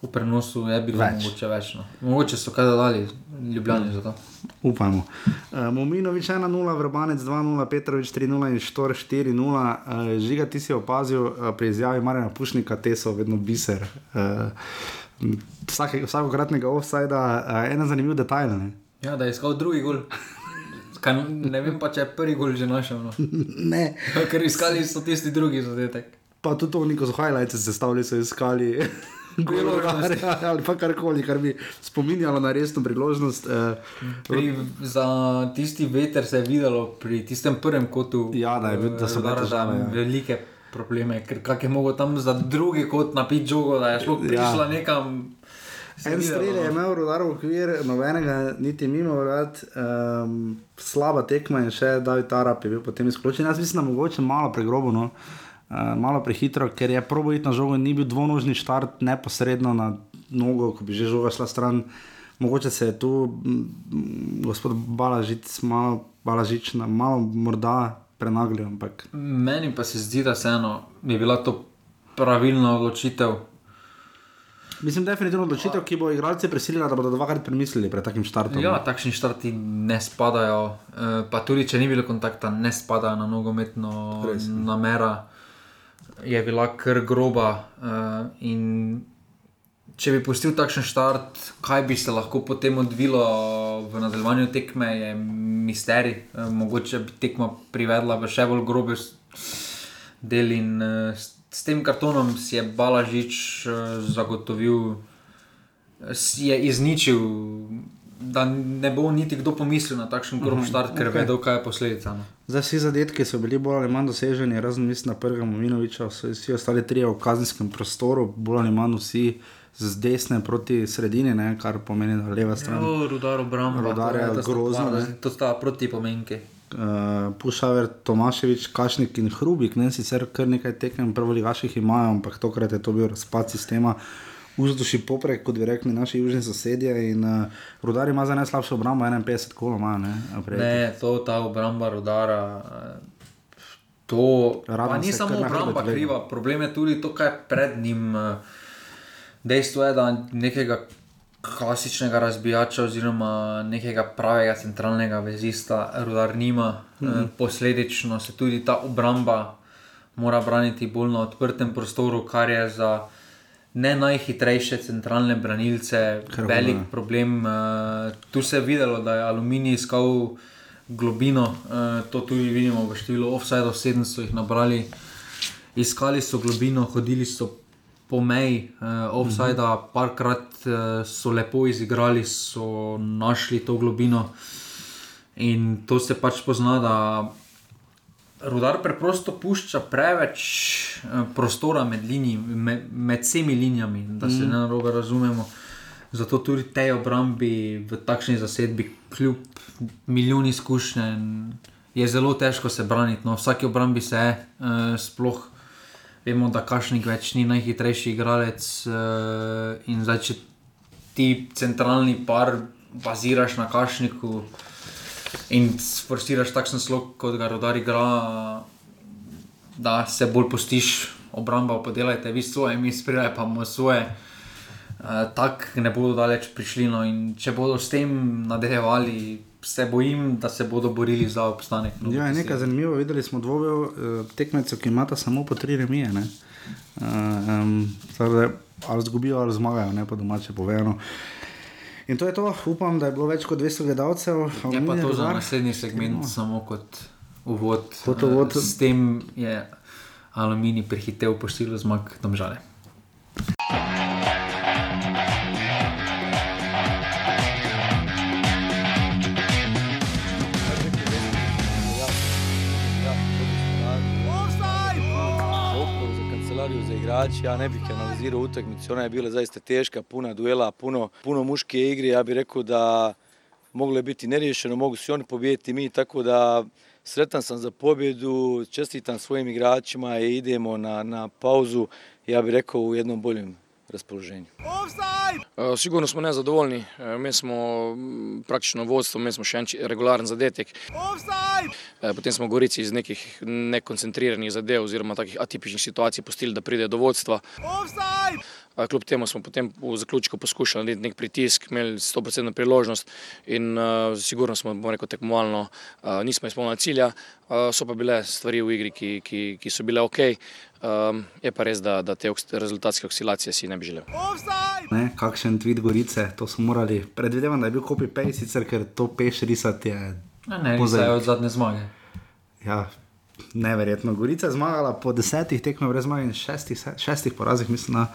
po prenosu, je bilo Več. mogoče več. No. Mogoče so kaj dodali, ljubljeni za to. Upamo. Uh, Mominovič 1-0, Vrbanec 2-0, Petrovič 3-0 in Štor 4-0. Uh, žiga, ti si opazil uh, pri izjavi Marjana Pušnika, te so vedno biser. Uh, vsake, vsakokratnega offsajda, uh, ena zanimiv detajl. Ne? Ja, da je iskal drugi gol. Kaj, ne vem pa, če je prvi gol že našel. No. (laughs) ne. Ker iskali so tisti drugi zadetek. Pa tudi to, neko z highlights sestavili, so iskali. (laughs) Golovarja, (laughs) ali pa karkoli, kar bi spominjalo na resno priložnost. Uh, Pri, za tisti veter se je videlo pri tistem prvem kotu. Ja, da, je, da so bile Rudara, težave. Ja. Velike probleme, ker kak je mogel tam za drugi kot napiti žogo, da je šlo prišla Ja. nekam. En strel je no. imel rodar v okvir, nobenega niti mimo, vrat, um, slaba tekma in še David Arap je bil potem izključen. Jaz mislim, da mogoče malo pregrobo, no. uh, malo prehitro, ker je probojit na žogo, ni bil dvonožni štart neposredno na nogo, ko bi že žoga šla stran. Mogoče se je tu gospod Balažic, malo, Balažič, malo morda prenaglil, ampak Meni pa se zdi, da vseeno je bila to pravilna odločitev. mislim, definitivno odločitev, ki bo igralce prisilila, da bodo dvakrat premislili pred takim štartom. Ja, takšni štarti ne spadajo, eh, pa tudi če ni bilo kontakta, ne spadajo na nogometno namera. Je bila kar groba. In če bi pustil takšen štart, kaj bi se lahko potem odvilo v nadaljevanju tekme, je misterij. Eh, Mogoče bi tekma privedla v še bolj grobe del in eh, s, tem kartonom si je Balažič eh, zagotovil si je izničil, da ne bo niti kdo pomislil na takšen grob Mhm, štart, ker okej. vedo, kaj je posledica. No. Zdaj vsi zadetki so bili bolj ali manj doseženi, razen mislim na prvega Mominoviča, so vsi ostali trije v kazenskem prostoru, bolj ali manj vsi z desne proti sredini, ne, kar pomeni, da leva stran. Jo, rudar obramba, Rudar je to sta grozno, ne. razli- To sta proti pomenki. Uh, Pušaver, Tomaševič, Kašnik in Hrubik, ne sicer kar nekaj tekem prvoligaših imajo, ampak tokrat je to bil razpad sistema. Vzduši poprek, kot bi rekli naši južni sosedje. In uh, rudar ima za najslabšo obrambo 51 kolo, ima, ne. Ne, to ta obramba rudara. eh, To pa Radan ni samo obramba kriva, problem je tudi to, kaj je pred njim. eh, Dejstvo je, da nekega klasičnega razbijača, oziroma nekega pravega centralnega vezista, rudar nima. Mm. Posledično se tudi ta obramba mora braniti bolj na odprtem prostoru, kar je za ne najhitrejše centralne branilce Kar velik problem. Uh, tu se je videlo, da je Aluminij iskal globino, uh, to tudi vidimo v številu offside, sedem so jih nabrali, iskali so globino, hodili so po meji uh, offside, mm -hmm. parkrat uh, so lepo izigrali, so našli to globino. In to se pač pozna, da rudar preprosto pušča preveč eh, prostora med, linij, med, med vsemi linijami, da se mm. ne narobe razumemo. Zato tudi tej obrambi v takšni zasedbi, kljub milijoni izkušenj, je zelo težko se braniti. No, vsaki obrambi se je, uh, sploh vemo, da Kašnik več ni najhitrejši igralec. Uh, in zdaj, če ti centralni par baziraš na Kašniku in forsiraš takšen slog, kot ga rodar igra, da se bolj postiš obramba, podelajte vi svoje, mi sprijaj pa bomo svoje. Uh, uh, tako ne bodo daleč prišli. No, in če bodo s tem nadaljevali, se bojim, da se bodo borili za obstanek. No, Ja, je nekaj zanimivo. Videli smo dvoje uh, tekmecev, ki imata samo po tri remije. Uh, um, torej, ali zgubijo, ali zmagajo, ne pa domače povedano. In to je to, upam, da je bilo več kot 200 gledalcev. Je pa to za naslednji segment No. samo kot uvod. Kot uvod. Eh, S tem je Aluminij prehitev po štilu zmag domžale. Igrače, ja ne bih analizirao utakmicu, ona je bila zaista teška, puna duela, puno, puno muške igre, ja bih rekao da moglo je biti neriješeno, mogu se oni pobijediti mi, tako da sretan sam za pobjedu, čestitam svojim igračima i idemo na, na pauzu, ja bih rekao u jednom boljem raspoloženju. E, Sigurno smo nezadovoljni, E, mi smo m, praktično vodstvo, mi smo še en regularen zadetek. E, Potem smo Gorici iz nekih nekoncentriranih zadev oziroma takih atipičnih situacij pustili, da pride do vodstva. A Kljub temu smo potem v zaključku poskušali narediti nek pritisk, imeli 100% priložnost in uh, sigurno smo, bom rekel, tekmovalno uh, nismo izpolnili cilja, uh, so pa bile stvari v igri, ki, ki, ki so bile ok. Um, je pa res, da, da te rezultatske oscilacije si ne bi želel. Ne, kakšen tweet Gorice, to smo morali. Predvidevam, da je bil copy-paste, sicer ker to peš risati je. Ne, mozaik. zdaj od zadnje zmage. Ja, neverjetno. Gorica je zmagala po desetih tekmah brez zmage in šestih, se- šestih porazih, mislim. Na,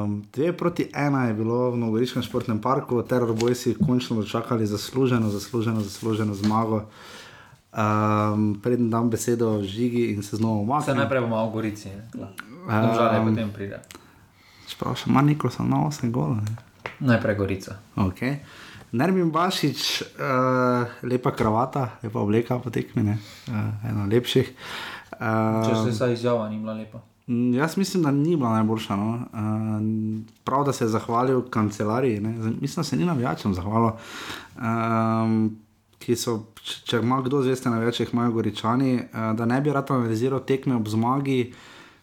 um, dve proti ena je bilo v Novogoriškem športnem parku, teror bojci končno dočakali zasluženo, zasluženo, zasluženo zmago. Um, Preden dam besedo žigi in se znova Se umaknem. najprej bomo v Gorici, Um, domžale potem pride. Čeprav še ima Nikolson na 8 golov. ne. Najprej Gorica. Okay. Nermin Bašič, uh, lepa kravata, lepa obleka po tekmi, ne? uh, ena lepših. Uh, Če se vsa izjava ni bila lepa. Mm, Jaz mislim, da ni bila najboljša. No. Uh, prav, da se je zahvalil kancelariji. Ne. Mislim, da se ni navijačem zahvalil. Um, ki so, č- če ima kdo zveste navijače, imajo goričani, uh, da ne bi rad analiziral tekme ob zmagi.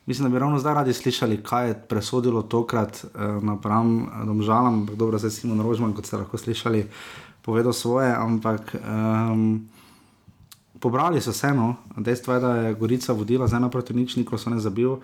Mislim, da bi ravno zdaj radi slišali, kaj je presodilo tokrat uh, napram eh, domžalam. Ampak Dobro, zdaj Simon Rožman, kot ste lahko slišali, povedal svoje, ampak. Um, Pobrali so se, no. dejstvo je, da je Gorica vodila z ena proti nič, nikoli so ne zabil. Uh,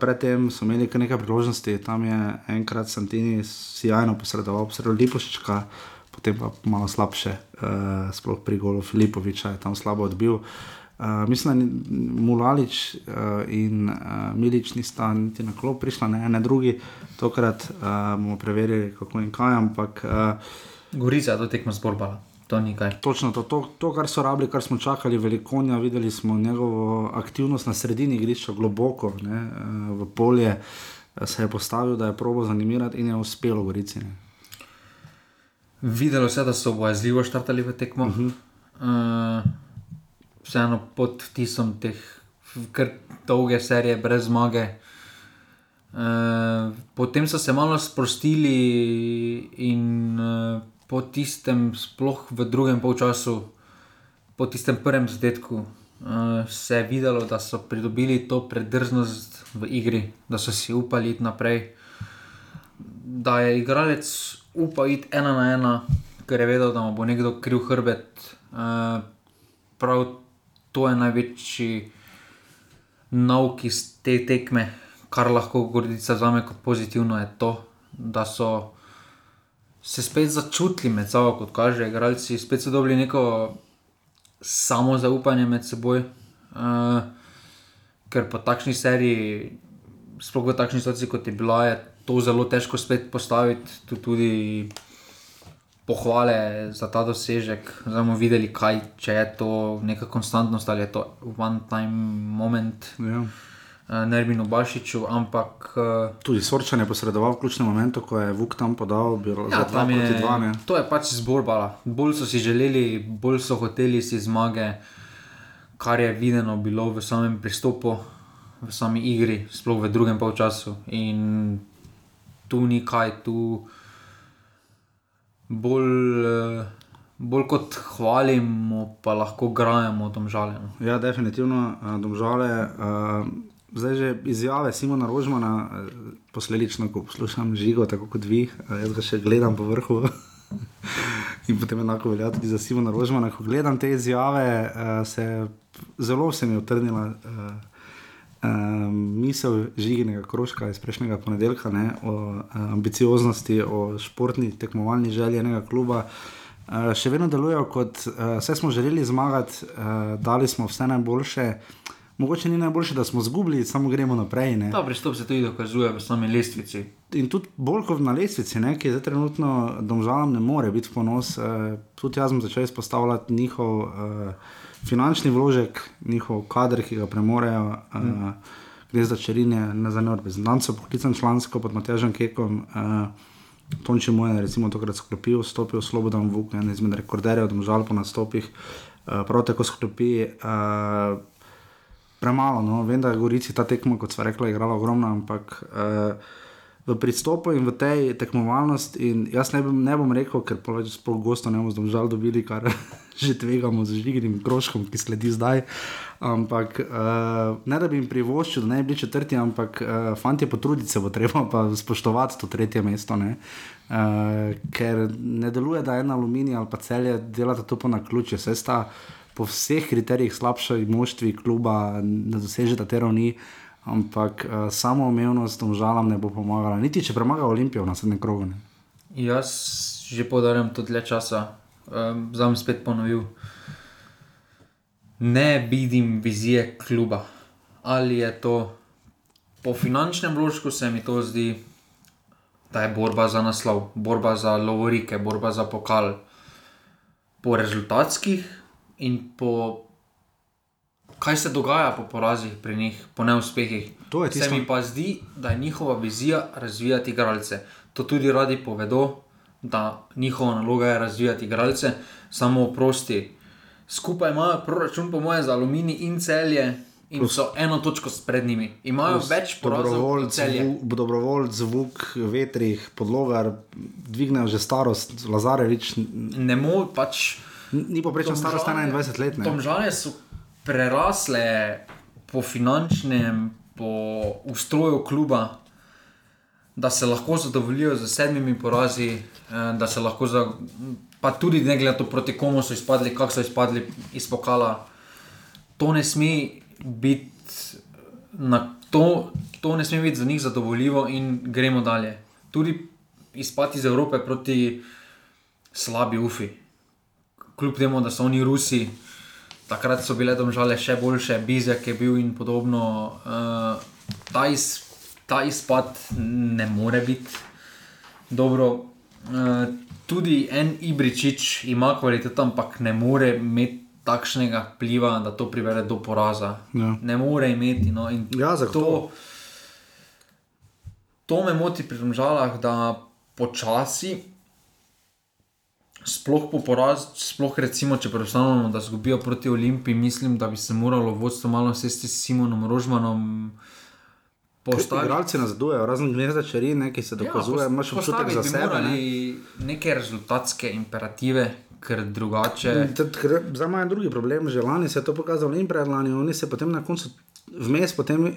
predtem so imeli kar nekaj priložnosti, tam je enkrat Santini sjajno posredoval, posredoval Lipoščka, potem pa malo slabše, uh, sploh pri golu Filipoviča je tam slabo odbil. Uh, mislim, da Mulalič uh, in uh, Milič nista niti na klop prišla, ne ene drugi, tokrat uh, bomo preverili, kako in kaj, ampak. Uh, Gorica to tekmo zborbala, to ni kaj. Točno to, to, to, kar so rabili, kar smo čakali, velikonja, videli smo njegovo aktivnost na sredini igrišča, globoko ne, eh, v polje, eh, se je postavil, da je probo zanimirati in je uspelo Gorici. Ne. Videlo se je, da so bojazljivo štartali v tekmo. Uh -huh. uh, vseeno pod vtisom teh kar dolge serije brez zmage. Uh, potem so se malo sprostili in uh, po tistem, sploh v drugem polčasu, po tistem prvem zadetku, uh, se je videlo, da so pridobili to predrznost v igri, da so si upali iti naprej da je igralec upal iti ena na ena, ker je vedel, da mu bo nekdo kriv hrbet. Uh, prav to je največji nauk iz te tekme, kar lahko Gordica vzame kot pozitivno, je to, da so se spet začutili med sabo, kot kaže, igralci spet so dobili neko samozaupanje med seboj. Uh, ker po takšni seriji, sploh v takšni situaciji, kot je bila, je to zelo težko spet postaviti. Tu tudi pohvale za ta dosežek. Zdaj bomo videli, kaj, če je to neka konstantnost ali je to one-time moment. Ja. Nervino Bašiču, ampak. eh, Tudi Sorčan je posredoval v ključnem momentu, ko je Vuk tam podal, bilo Ja, za dva tam je, proti dva. Ne. to je pač zborbala. Bolj so si želeli, bolj so hoteli si zmage, kar je videno bilo v samem pristopu, v sami igri, sploh v drugem polčasu. In tu ni kaj, tu bolj, eh, bolj kot hvalimo, pa lahko grajemo domžale. No. Ja, definitivno, uh, domžale. Uh, zdaj že izjave Simona Rožmana, eh, posledično, ko poslušam žigo, tako kot vi, eh, jaz ga še gledam po vrhu. (laughs) In potem enako velja tudi za Simona Rožmana. Ko gledam te izjave, se zelo se mi je utrnila uh, misel žiginega krožka iz prejšnjega ponedeljka ne, o ambicioznosti, o športni tekmovalni želji enega kluba. Uh, še vedno delujejo kot uh, vse smo želeli zmagati, uh, dali smo vse najboljše. Mogoče ni najboljše, da smo izgubili, samo gremo naprej. Ne. Ta pristop se tudi dokazuje v sami lestvici. In tudi bolj kot na lestvici, ne, ki je zdaj trenutno domžalam, ne more biti ponos. Uh, tudi jaz sem začel izpostavljati njihov uh, finančni vložek, njihov kader, ki ga premorejo. Uh, mm. Gre za črnine, ne za neodbe. Znam se poklicati člansko pod Matežem Kekom. Uh, Tonči moj je recimo tokrat sklopil, stopil Slobodan Vuk, en izmed rekorderjev, domžal po nastopih, uh, prav tako sklopi. Uh, premalo. No. Vem, da je Gorici ta tekma, kot smo rekli, igrala ogromno, ampak uh, v pristopu in v tej tekmovalnosti. Jaz ne, ne bom rekel, ker pa več sploh gosto ne bomo zdržali dobili, kar (laughs) že tvegamo z žigrim krožkom, ki sledi zdaj. Ampak uh, ne da bi jim privoščil, da ne bi bili četrti, ampak uh, fanti potruditi se bo treba pa spoštovati to tretje mesto. Uh, ker ne deluje, da ena aluminija ali pa celje delata to po naključju, vse sta po vseh kriterijih slabše moštvi kluba, da dosežeta te ravni. Ampak uh, samo omejnost tom žalam ne bo pomagala, niti če premaga Olimpijo na srednjem krogu. Ne. Jaz že podarjam to dlje časa, um, zdaj bom spet ponovil. Ne vidim vizije kluba. Ali je to po finančnem vložku, se mi to zdi, da je borba za naslov, borba za lovorike, borba za pokal. Po rezultatskih in po kaj se dogaja po porazih pri njih, po neuspehih. Se mi pa zdi, da je njihova vizija razvijati igralce. To tudi radi povedo, da njihova naloga je razvijati igralce, samo oprosti. Skupaj imajo proračun, po mojem, za aluminij in celje. In so eno točko pred njimi, imajo Plus, več prostovoljcev. Dobrovoljci, zvok, vetrih, podlogar, dvignejo že starost, Lazarevič. Ne moreš pač. Ni pa prečo starost 21 let. Domžale so prerasle po finančnem, po ustroju kluba, da se lahko zadovoljijo z sedmimi porazi, eh, da se lahko za. Pa tudi ne glede na to, proti komu so izpadli, kako so izpadli iz pokala. To ne sme biti, to, to ne sme biti za njih zadovoljivo in gremo dalje. Tudi izpad iz Evrope proti slabi UFI kljub temu, da so oni Rusi, takrat so bile domžale še boljše, Bizek je bil in podobno. Uh, ta, iz, ta izpad ne more biti dobro. Uh, tudi en Ibričič ima kvaliteto, ampak ne more imeti. Takšnega pliva, da to privede do poraza. Ja. Ne more imeti. No, ja, to, to me moti pri državah, da počasi sploh po porazu, sploh recimo, če predstavljamo, da zgubijo proti Olimpiji, mislim, da bi se moralo vodstvo malo sesti s Simonom Rožmanom. Postavljati na zadujejo, razen gnezda črni, nekaj se dokazuje, ja, imaš občutek za sebe. Ne? Neke rezultatske imperative. Ker drugače. Za me je drugi problem, že lani se je to pokazalo in predlani, oni se potem na koncu vmes potem, eh,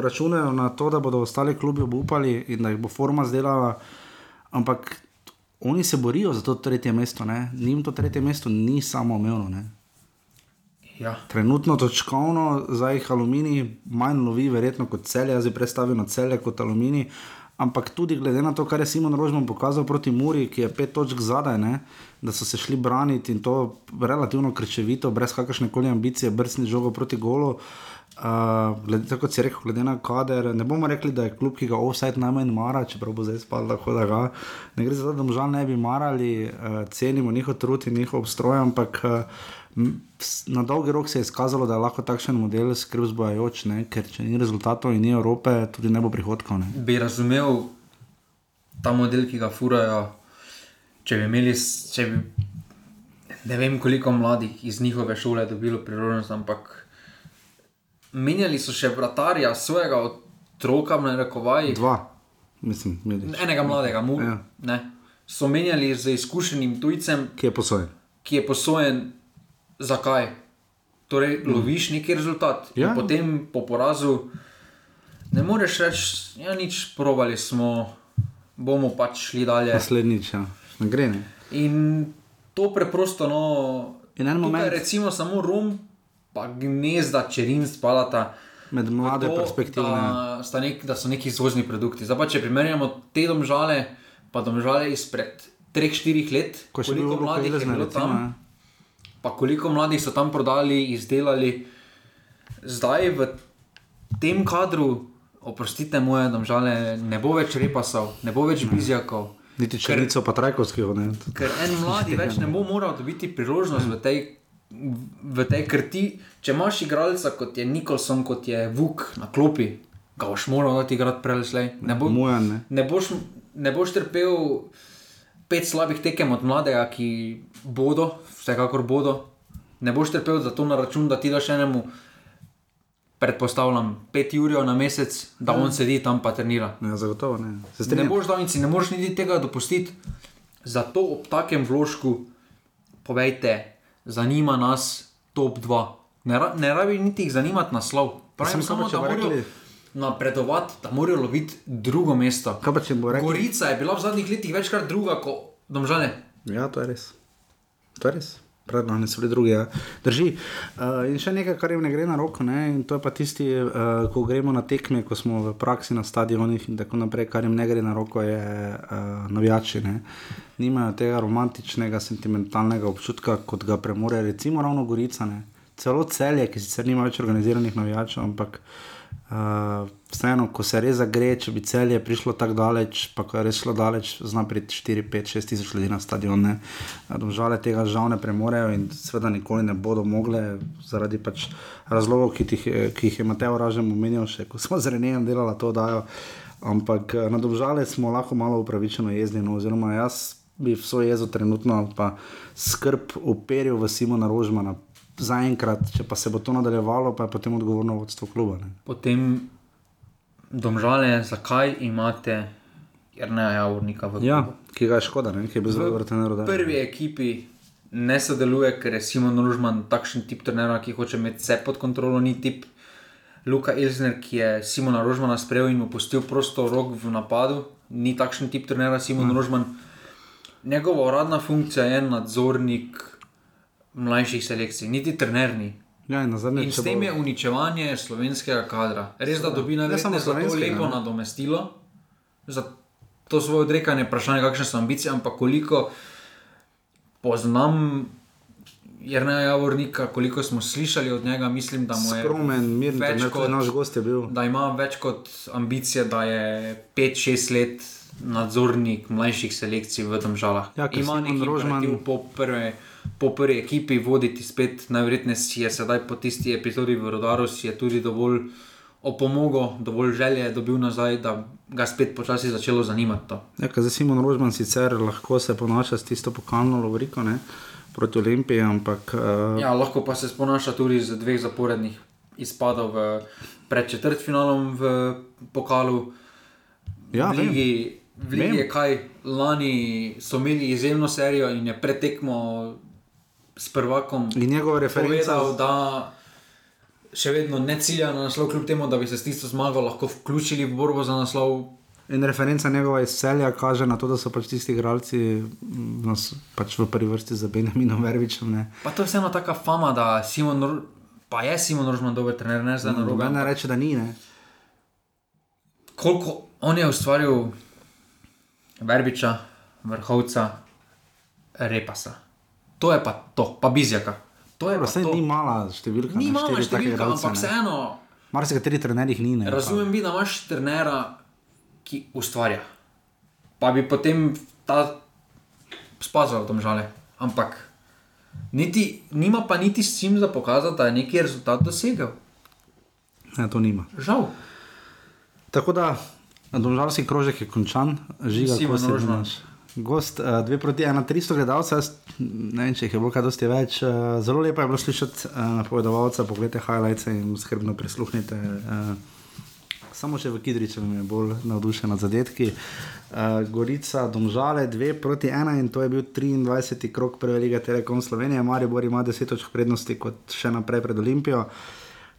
računajo na to, da bodo ostali klubi obupali in da jih bo forma zdelala. Ampak oni se borijo za to tretje mesto, njim to tretje mesto ni samo omejeno. Ja. Trenutno točkovno za jih aluminij manj lovi, verjetno kot celje, jaz bi predstavil celje kot aluminij. Ampak tudi glede na to, kar je Simon Rožman pokazal proti Muri, ki je pet točk zadaj, ne, da so se šli braniti in to relativno krčevito, brez kakršne koli ambicije, brcni žogo proti golu. Uh, Uh, glede, tako si rekel, glede na kader, ne bomo rekli, da je klub, ki ga offset najmanj mara, čeprav bo zdaj spal, tako da ga ne gre za to, da mu žal ne bi marali, uh, cenimo njihov trud in njihov obstroj, ampak uh, na dolgi rok se je izkazalo, da je lahko takšen model skrb zbojajoč, ker če ni rezultatov in ni Evrope, tudi ne bo prihodkov. Ne. Bi razumel ta model, ki ga furajo, če bi imeli, če bi ne vem, koliko mladih iz njihove šole dobilo priložnost, ampak menjali so še vratarja svojega otroka, ne rekovaj. Dva, mislim, medič. enega mladega, mu, ja. ne. So menjali z izkušenim tujcem, ki je posojen. Ki je posojen, zakaj? Torej, loviš neki rezultat. Ja. Potem po porazu ne moreš reči, ja, nič, provali smo, bomo pač šli dalje. Naslednjič, ja. ne gre. Ne. In to preprosto, no, In en moment- recimo samo rum, pa gnezda, čerin spadata. Med mlade perspektivne. Da, nek, da so neki izvozni produkti. Zdaj pa če primerjamo te domžale, pa domžale izpred 3-4 let, Ko še koliko mladih je bilo recimo, tam, ja. pa koliko mladih so tam prodali, izdelali. Zdaj v tem kadru, oprostite moje domžale, ne bo več repasov, ne bo več bizjakov. Niti črnico, pa trajkovskih. Ker en mladi več ne bo moral dobiti priložnost v tej, v tej krti. Če imaš igralca kot je Nikolson, kot je Vuk na klopi, ga boš moral dati igrati prelesle. Ne, bo, Mujan, ne. ne, boš, ne boš trpel pet slabih tekem od mladega, ki bodo, vsekakor bodo. Ne boš trpel za to na račun, da ti daš enemu, predpostavljam, pet ur na mesec, da Ja. on sedi tam pa trenira. Ja, zagotovo ne. Ne boš dal in si ne moreš niti tega dopustiti. Zato ob takem vložku povejte, zanima nas top 2. Ne, ne rabi niti jih zanimati naslov. Pravim samo, samo, da morajo napredovati, da morajo loviti drugo mesto. Gorica je bila v zadnjih letih večkrat druga kot domžale. Ja, to je res. To je res. Predlani so bili drugi. Ja. Drži. Uh, in še nekaj, kar jim ne gre na roko, ne? in to je pa tisti, uh, ko gremo na tekme, ko smo v praksi na stadionih in tako naprej, kar jim ne gre na roko, je uh, navijači. Ne? Nimajo tega romantičnega, sentimentalnega občutka, kot ga premore recimo ravno Gorica. Ne? Celo celje, ki sicer nima več organiziranih navijačev, ampak Uh, vseeno, ko se res zagre, če bi celje prišlo tako daleč, pa ko je res šlo daleč, zna priti 4, 5, 6 tisoč ljudi na stadion. ne. Uh, Domžale tega žal ne premorejo in seveda nikoli ne bodo mogle, zaradi pač razlogov, ki, tih, je- ki jih je Mateo Ražem omenil, še ko smo z Renejem delali to dajo. Ampak eh, na domžale smo lahko malo upravičeno jezni, no, oziroma jaz bi vso jezo trenutno pa skrb uperil v Simona Rožmana. Zaenkrat, če pa se bo to nadaljevalo, pa je potem odgovorno vodstvo kluba. Ne. Potem domžale, zakaj imate Jrneja Javornika v Ja, klubu? ki ga je škoda, ne? ki je bil zelo dober trener. V prvi ekipi ne sodeluje, ker je Simon Ružman takšen tip trenera, ki hoče imeti vse pod kontrolo, ni tip Luka Elzner, ki je Simona Ružmana sprejel in mu pustil prosto rok v napadu, ni takšen tip trenera Simon Ja. hmm. Ružman. Njegova uradna funkcija je nadzornik mlajših selekcij, niti trener ni. Ja, in, nazadnje, In s tem bo- je uničevanje slovenskega kadra. Res, da dobi na Ne slovenskega, lepo ne. nadomestilo, za to svoje odrekanje, vprašanje, kakšne so ambicije, ampak koliko poznam Jrneja Javornika, koliko smo slišali od njega, mislim, da mu je Skromen, miren, več tudi naš gost je bil. Da ima več kot ambicije, da je 5-6 let nadzornik mlajših selekcij v Domžalah. Ja, ker ima Simon neki Rožman- imperativ po, prve, po prvi ekipi voditi spet, najverjetneje si je sedaj po tisti epizodi v Rodaru tudi dovolj opomogel, dovolj želje je dobil nazaj, da ga spet počasi začelo zanimati to. Ja, zdaj Simon Rožman sicer lahko se ponaša s tisto pokalno lovoriko ne, proti Olimpiji, ampak uh, Ja, lahko pa se sponaša tudi z dveh zaporednih izpadov v predčetrtfinalom v pokalu. Ja, v vem. ligi, v ligi Vem. je kaj, lani so imeli izjemno serijo in je pretekmo s prvakom In povedal, da še vedno ne cilja na naslov, kljub temu, da bi se s tisto zmago lahko vključili v borbo za naslov. In referenca njegova iz celja kaže na to, da so pač tisti igralci mm, nas, pač v prvi vrsti za Benjaminom Vervičem. Ne. Pa to je vseeno taka fama, da Simon, pa je Simon Rožman dober trener, ne zdaj na robu. Ne reče, da ni. Ne. koliko on je ustvaril Verbiča, vrhovca, repasa. To je pa to, pa bizjaka. To je Vse ni mala številka. Ni mala številka, igralce, ampak vseeno. Marsikateri trenerjih ni. Ne, Razumem, bi, da imaš trenera, ki ustvarja. Pa bi potem ta spazal tam žale. Ampak niti, nima pa niti s čim za pokazati, da je neki rezultat dosegel. Ne, to nima. Žal. Tako da, domžalski krožek je končan, žiga Simon kot se Rožman. znaš. Gost, uh, dve proti ena, 300 gledalcev, ne vem, če jih je bilo kaj dosti več. Uh, zelo lepo je bilo slišati uh, napovedovalca, pogledajte highlights in skrbno prisluhnite. Uh, samo še v Kidriču je bolj navdušen nad zadetki. Uh, Gorica, Domžale, 2 proti 1 in to je bil 23. krok prve lige Telekom Slovenije. Maribor ima 10 točk prednosti kot še naprej pred Olimpijo.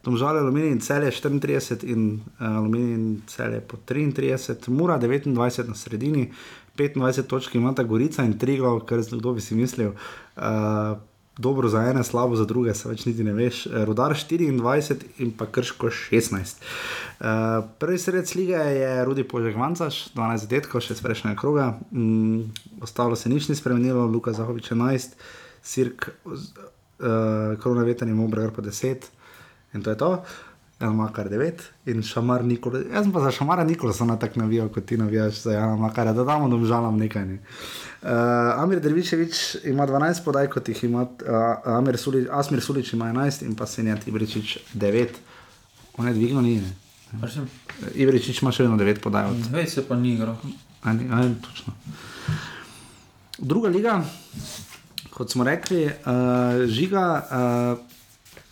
Domžale, Aluminij in Celje 34 in uh, Aluminij in Celje po 33, Mura 29 na sredini, 25 točk imata Gorica in Triglav, kar kdo bi si mislil. Uh, dobro za ene, slabo za druge, se več niti ne veš. Eh, Rudar 24 in pa krško 16. Uh, prvi sred lige je Rudi Požegmancaš, 12 detkov, še iz prejšnjega kroga. Mm, ostalo se nič ni spremenilo, Luka Zahovič 11, Sirk, uh, Krona Vetan in Mobregar pa 10. In to je to. Jan Makar 9 in Šamar Nikola. Jaz sem pa za Šamara Nikola samo tako navijal, kot ti navijaš za Jana Makara, da damo domžalam nekaj. Ne. Uh, Amir Derviševič ima 12 podaj, kot jih ima uh, Amir Sulič, Asmir Sulič ima 11 in pa Senjat Ibričič 9. On je dvignil, ni. Ne. Prosim? Ibričič ima še vedno 9 podaj. Od... Veš se pa ni igral. A ni- a, točno. Druga liga, kot smo rekli, uh, žiga. Uh,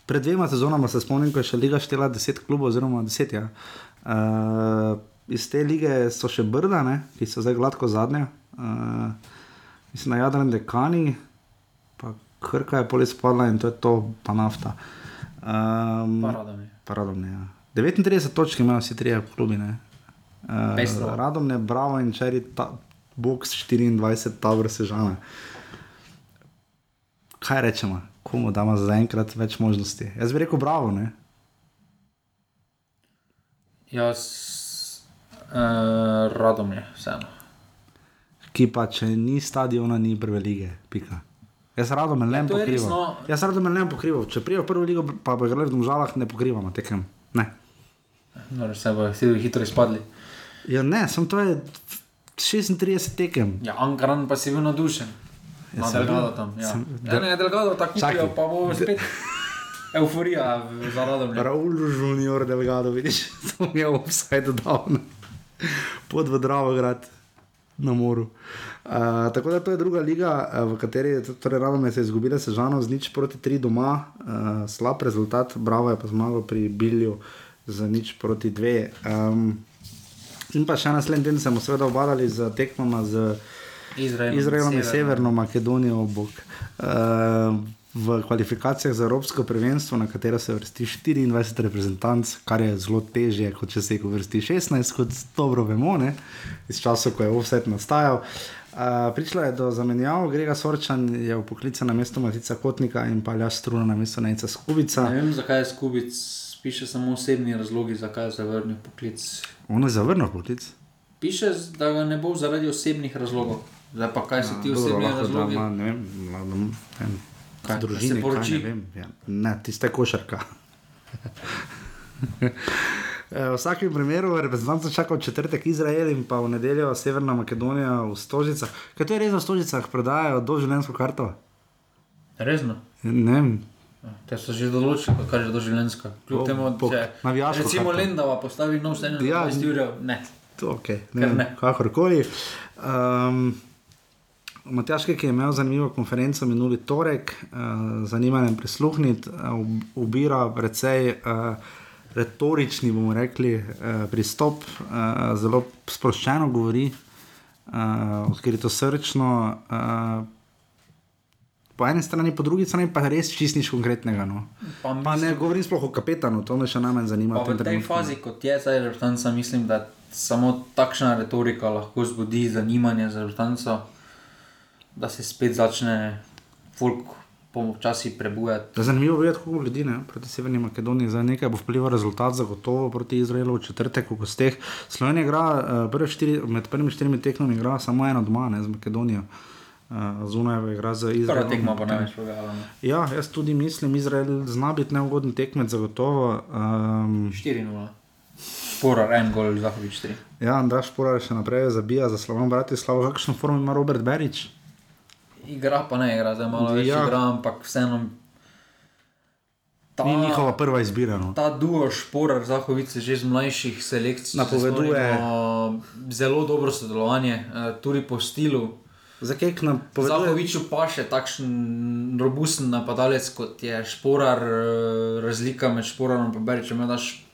pred dvema sezonama se spomnim, ko je še liga štela 10 klubov, oziroma 10. Ja. Uh, iz te lige so še brda, ne, ki so zdaj gladko zadnja. Uh, mislim, na Jadran dekani, pa krka je polis spadla in to je to, pa nafta. Um, Pa Radomlje. Pa Radomlje, ja. 39 točk imajo vsi trije klubi. ne. Uh, Pestro. Radomlje, Bravo in Čeri, ta, Box 24, Tabor Sežana. Kaj rečemo, komu damo za enkrat več možnosti? Jaz bi rekel, bravo, ne? Jaz, uh, radom je, vseeno. ki pa če ni stadiona, ni prve lige. Pika. Jaz rado me ne Ja, to je res, pokrivam. no. Jaz rado me ne pokrivam. Če prijo prvo ligo, pa bo igrali v Domžalah, ne pokrivamo tekem. Ne. No, se bojo vsi hitro izpadli. Ja, ne, sem to je 36 tekem. Ja, Ankaran pa si bil navdušen. Ja, sem Delgado tam. Ja, Sem- ja ne, Delgado tako Čakaj. kupijo, pa bo spet euforija za radom. Raul Junior Delgado, vidiš, to mi je offside dal. ne. Pod v Dravograd na moru. Uh, tako da to je druga liga, uh, v kateri torej se je izgubila sežano z nič proti tri doma, uh, slab rezultat, Bravo je pa zmagal pri Bilju z nič proti dve. Um, in pa še naslednji teden smo seveda obadali z tekmama z Izraelom, Izraelom in Severno. Makedonijo obok. Uh, v kvalifikacijah za Evropsko prvenstvo, na katero se vrsti 24 reprezentanc, kar je zelo težje, kot če se jih vrsti 16, kot dobro vemo, ne? iz časa, ko je offset nastajal. Uh, prišlo je do zamenjav, Grega Sorčan je v poklica na mesto Matica Kotnika in pa Ljaš Struna na mesto Nejca Skubica. Ne vem, zakaj je Skubic, piše samo osebni razlogi, zakaj je zavrnil poklic. On je zavrnil poklic. Piše, da ga ne bo zaradi osebnih razlogov. Zdaj pa kaj so ti Ja, osebni lahko da razlogi? ima, Ne vem, ma- ne vem, Kaj, da družine, se poroči? Kaj, ne, vem, ja. ne, tiste košarka. (laughs) Eh, V vsakem primeru reprezentanca čaka v četrtek Izrael in pa v nedeljo Severna Makedonija v Stožicah. Kaj to je res v Stožicah, prodajajo doživljenjsko karto? Resno. Ne vem. Te so že določili, kaj je doživljenjska. Kljub temu, če navijaško recimo karto. Lendava postavi nov scenarij Ja, za 20 ur, ne. To, okay, Ker ne, ne. kakorkoli. Um, Matjaš, ki je imel zanimivo konferenco minuli torek, uh, zanimanjem prisluhniti, uh, ubira precej uh, retorični, bomo rekli, uh, pristop, uh, zelo sproščeno govori, uh, odkrito srčno. Uh, Po eni strani, po drugi strani pa res čist nič konkretnega. No. Pa Pa ne govorim sploh o kapetanu, to me še najmanj zanima. V tej trenutku. fazi, kot je zdaj reprezentanca, mislim, da samo takšna retorika lahko zbudi zanimanje za reprezentanco, da se spet začne folk počasi prebujati. Ja, Zanimivo je, kako ljudi ne, proti Severni Makedoniji za nekaj bo vplival rezultat, zagotovo proti Izraelu v četrtek v gosteh. Slovenija igra uh, prve štiri, med prvimi štirimi tekmami, igra samo eno doma, ne z Makedonijo. Uh, Zunaj pa igra z Prva Izraelom. tekma pa največ pogajala. Ja, jaz tudi mislim, Izrael zna biti neugoden tekmec, zagotovo. Um, 4-0. Sporar, en gol, Zahovič 3. ja, Andraš Porar še naprej zabija za Slovan Bratislavo. Kakšno formo ima Robert Berič? Igra pa ne igra, zdaj malo več Ja. igra, ampak vseeno. Ta, Ni njihova prva izbira. No. ta duo šporar Zahovic že iz mlajših selekcij. se Napoveduje. spomnimo, Zelo dobro sodelovanje, eh, tudi po stilu. Zakaj napoveduje? Zahoviču pa še takšen robusten napadalec kot je šporar, eh, razlika med šporarom in Beričem je daš.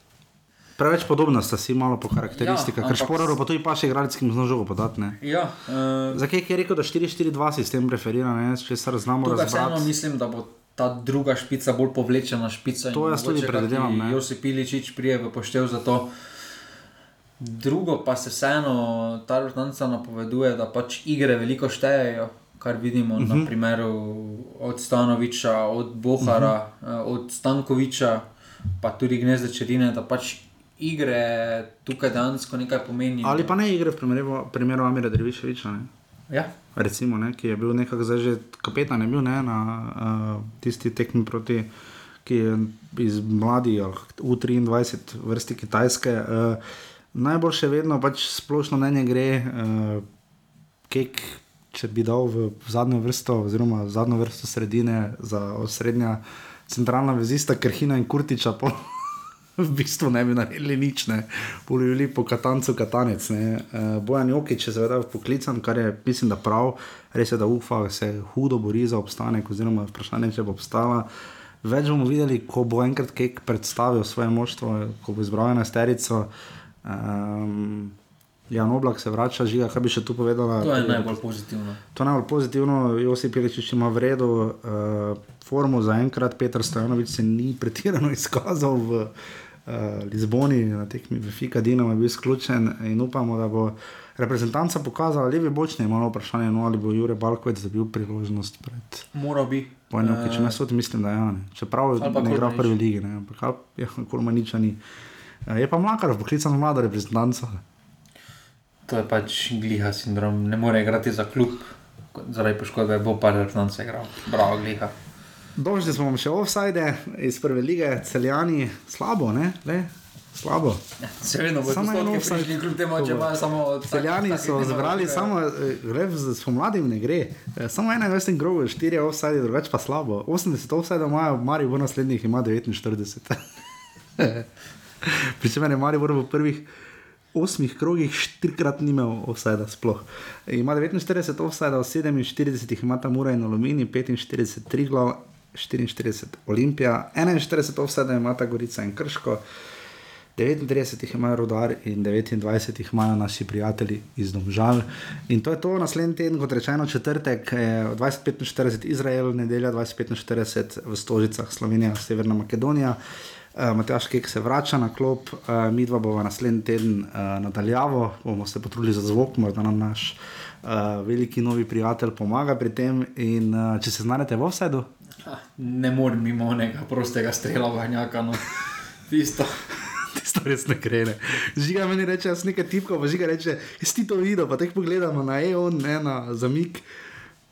Preveč podobna sta si malo po karakteristikah, Ja, ker ampak- šporaro pa tudi paše igralec, ki mu zna žogo podati. ne. Ja, uh, Zakaj je rekel, da 4-4-2 sistem preferira, ne, če se znamo vseeno razbrati? mislim, da bo ta druga špica bolj povlečena špica. To jaz tudi predvidevam, ne. Josip Piličič prije v poštev za to. Drugo pa se vseeno ta rotanca napoveduje, da pač igre veliko štejejo, kar vidimo uh -huh. na Mhm. primeru od Stanoviča, od Bohara, uh -huh. od Stankoviča, pa tudi Gnezde Čerine, da pač igre tukaj dejansko nekaj pomenijo. Ali pa ne igre v primeru, primeru Amira Derviševiča, ne? Ja. Recimo, ne, ki je bil nekako zdaj že kapetan, je bil ne, na uh, tisti tekmi proti, ki je iz mladih, U23, vrsti Kitajske. Uh, najboljše vedno pač splošno mnenje gre, uh, kek, če bi dal v zadnjo vrsto, oziroma v zadnjo vrsto sredine za osrednja centralna vezista Krhina in Kurtiča. (laughs) V bistvu ne bi naredili nič, ne, polili po katancu katanec. Uh, Bojan Jokič je seveda poklican, kar je, mislim, da prav, res je, da UFA se hudo bori za obstanek, oziroma vprašanje, če bo obstala. Več bomo videli, ko bo enkrat Kek predstavil svoje moštvo, ko bo izbral enajsterico. Um, Jan Oblak se vrača, žiga, kaj bi še tu povedala. To je najbolj pozitivno. To je najbolj pozitivno, Josip Piličič ima v redu uh, formo za enkrat, Petr Stojanovič se ni pretirano izkazal v uh, Lizboni, na tekmi v Fika Dinamo je bil izključen in upamo, da bo reprezentanca pokazala levi bočni, malo vprašanje, no, ali bo Jure Balkovec dobil priložnost pred Moral bi. Pojenjo, če Eh, ne sod, mislim, da ja, ne. Čeprav ne igra v prvi ligi, ne, ampak ja, Kormaniča ni. Eh, Je pa mlakar, poklican v mlado reprezentanco. To je pač gliha sindrom, ne more igrati za klub, zaradi poškodbe bo pa reprezentanca igral. Bravo, gliha. Dolžni smo še offside iz prve lige, celjani, slabo, ne? Le, slabo. Se vedno bo Samo en postotke offside. prišli, kljub temu, če bo. imajo samo tak- Celjani taki so zbrali samo, gre z s pomladim ne gre. Eh, Samo ena vrsta grobo, štiri offside, drugače pa slabo. 80 offside imajo, Mari v naslednjih ima 49. (laughs) Pričemer je Mari v prvih osmih krogih štirikrat ni imel sploh. Ima 49 offside, 47 ima ta Mura in Alumini, 45 Triglav, 44 Olimpija, 41 offside ima ta Gorica in Krško. 39 jih imajo rodar in 29 jih imajo naši prijatelji iz Domžal. In to je to, naslednji teden, kot rečeno, četrtek, eh, 2045 Izrael, nedelja 2045 v Stožicah, Slovenija, Severna Makedonija. Uh, Matjaš Kek se vrača na klop, uh, mi dva bova naslednji teden uh, nadaljavo, bomo se potrudili za zvok, morda nam naš uh, veliki novi prijatelj pomaga pri tem. In uh, če se znajdete v offsetu, Ne morem mimo onega prostega strela vanjaka, no. Tisto. (laughs) Tisto res ne gre. Žiga meni reče, jaz nekaj tipkam, pa žiga reče, jaz ti to videl, pa tako pogledamo na EON, ne na zamik,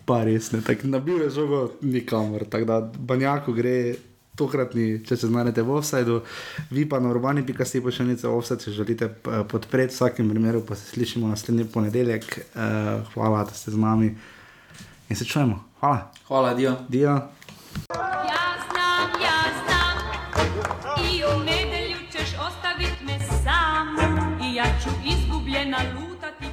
pa res ne, tako nabil je žogo nikamor. Tako da banjako gre tokratni, če se znajdete v offsajdu, vi pa na urbani.si pošiljnice offside, če želite p- podpreti, v vsakem primeru pa se slišimo naslednji ponedeljek. Uh, hvala, da ste z nami in se čujemo. Hvala. Hvala, Dio. Dio. Ja znam, ja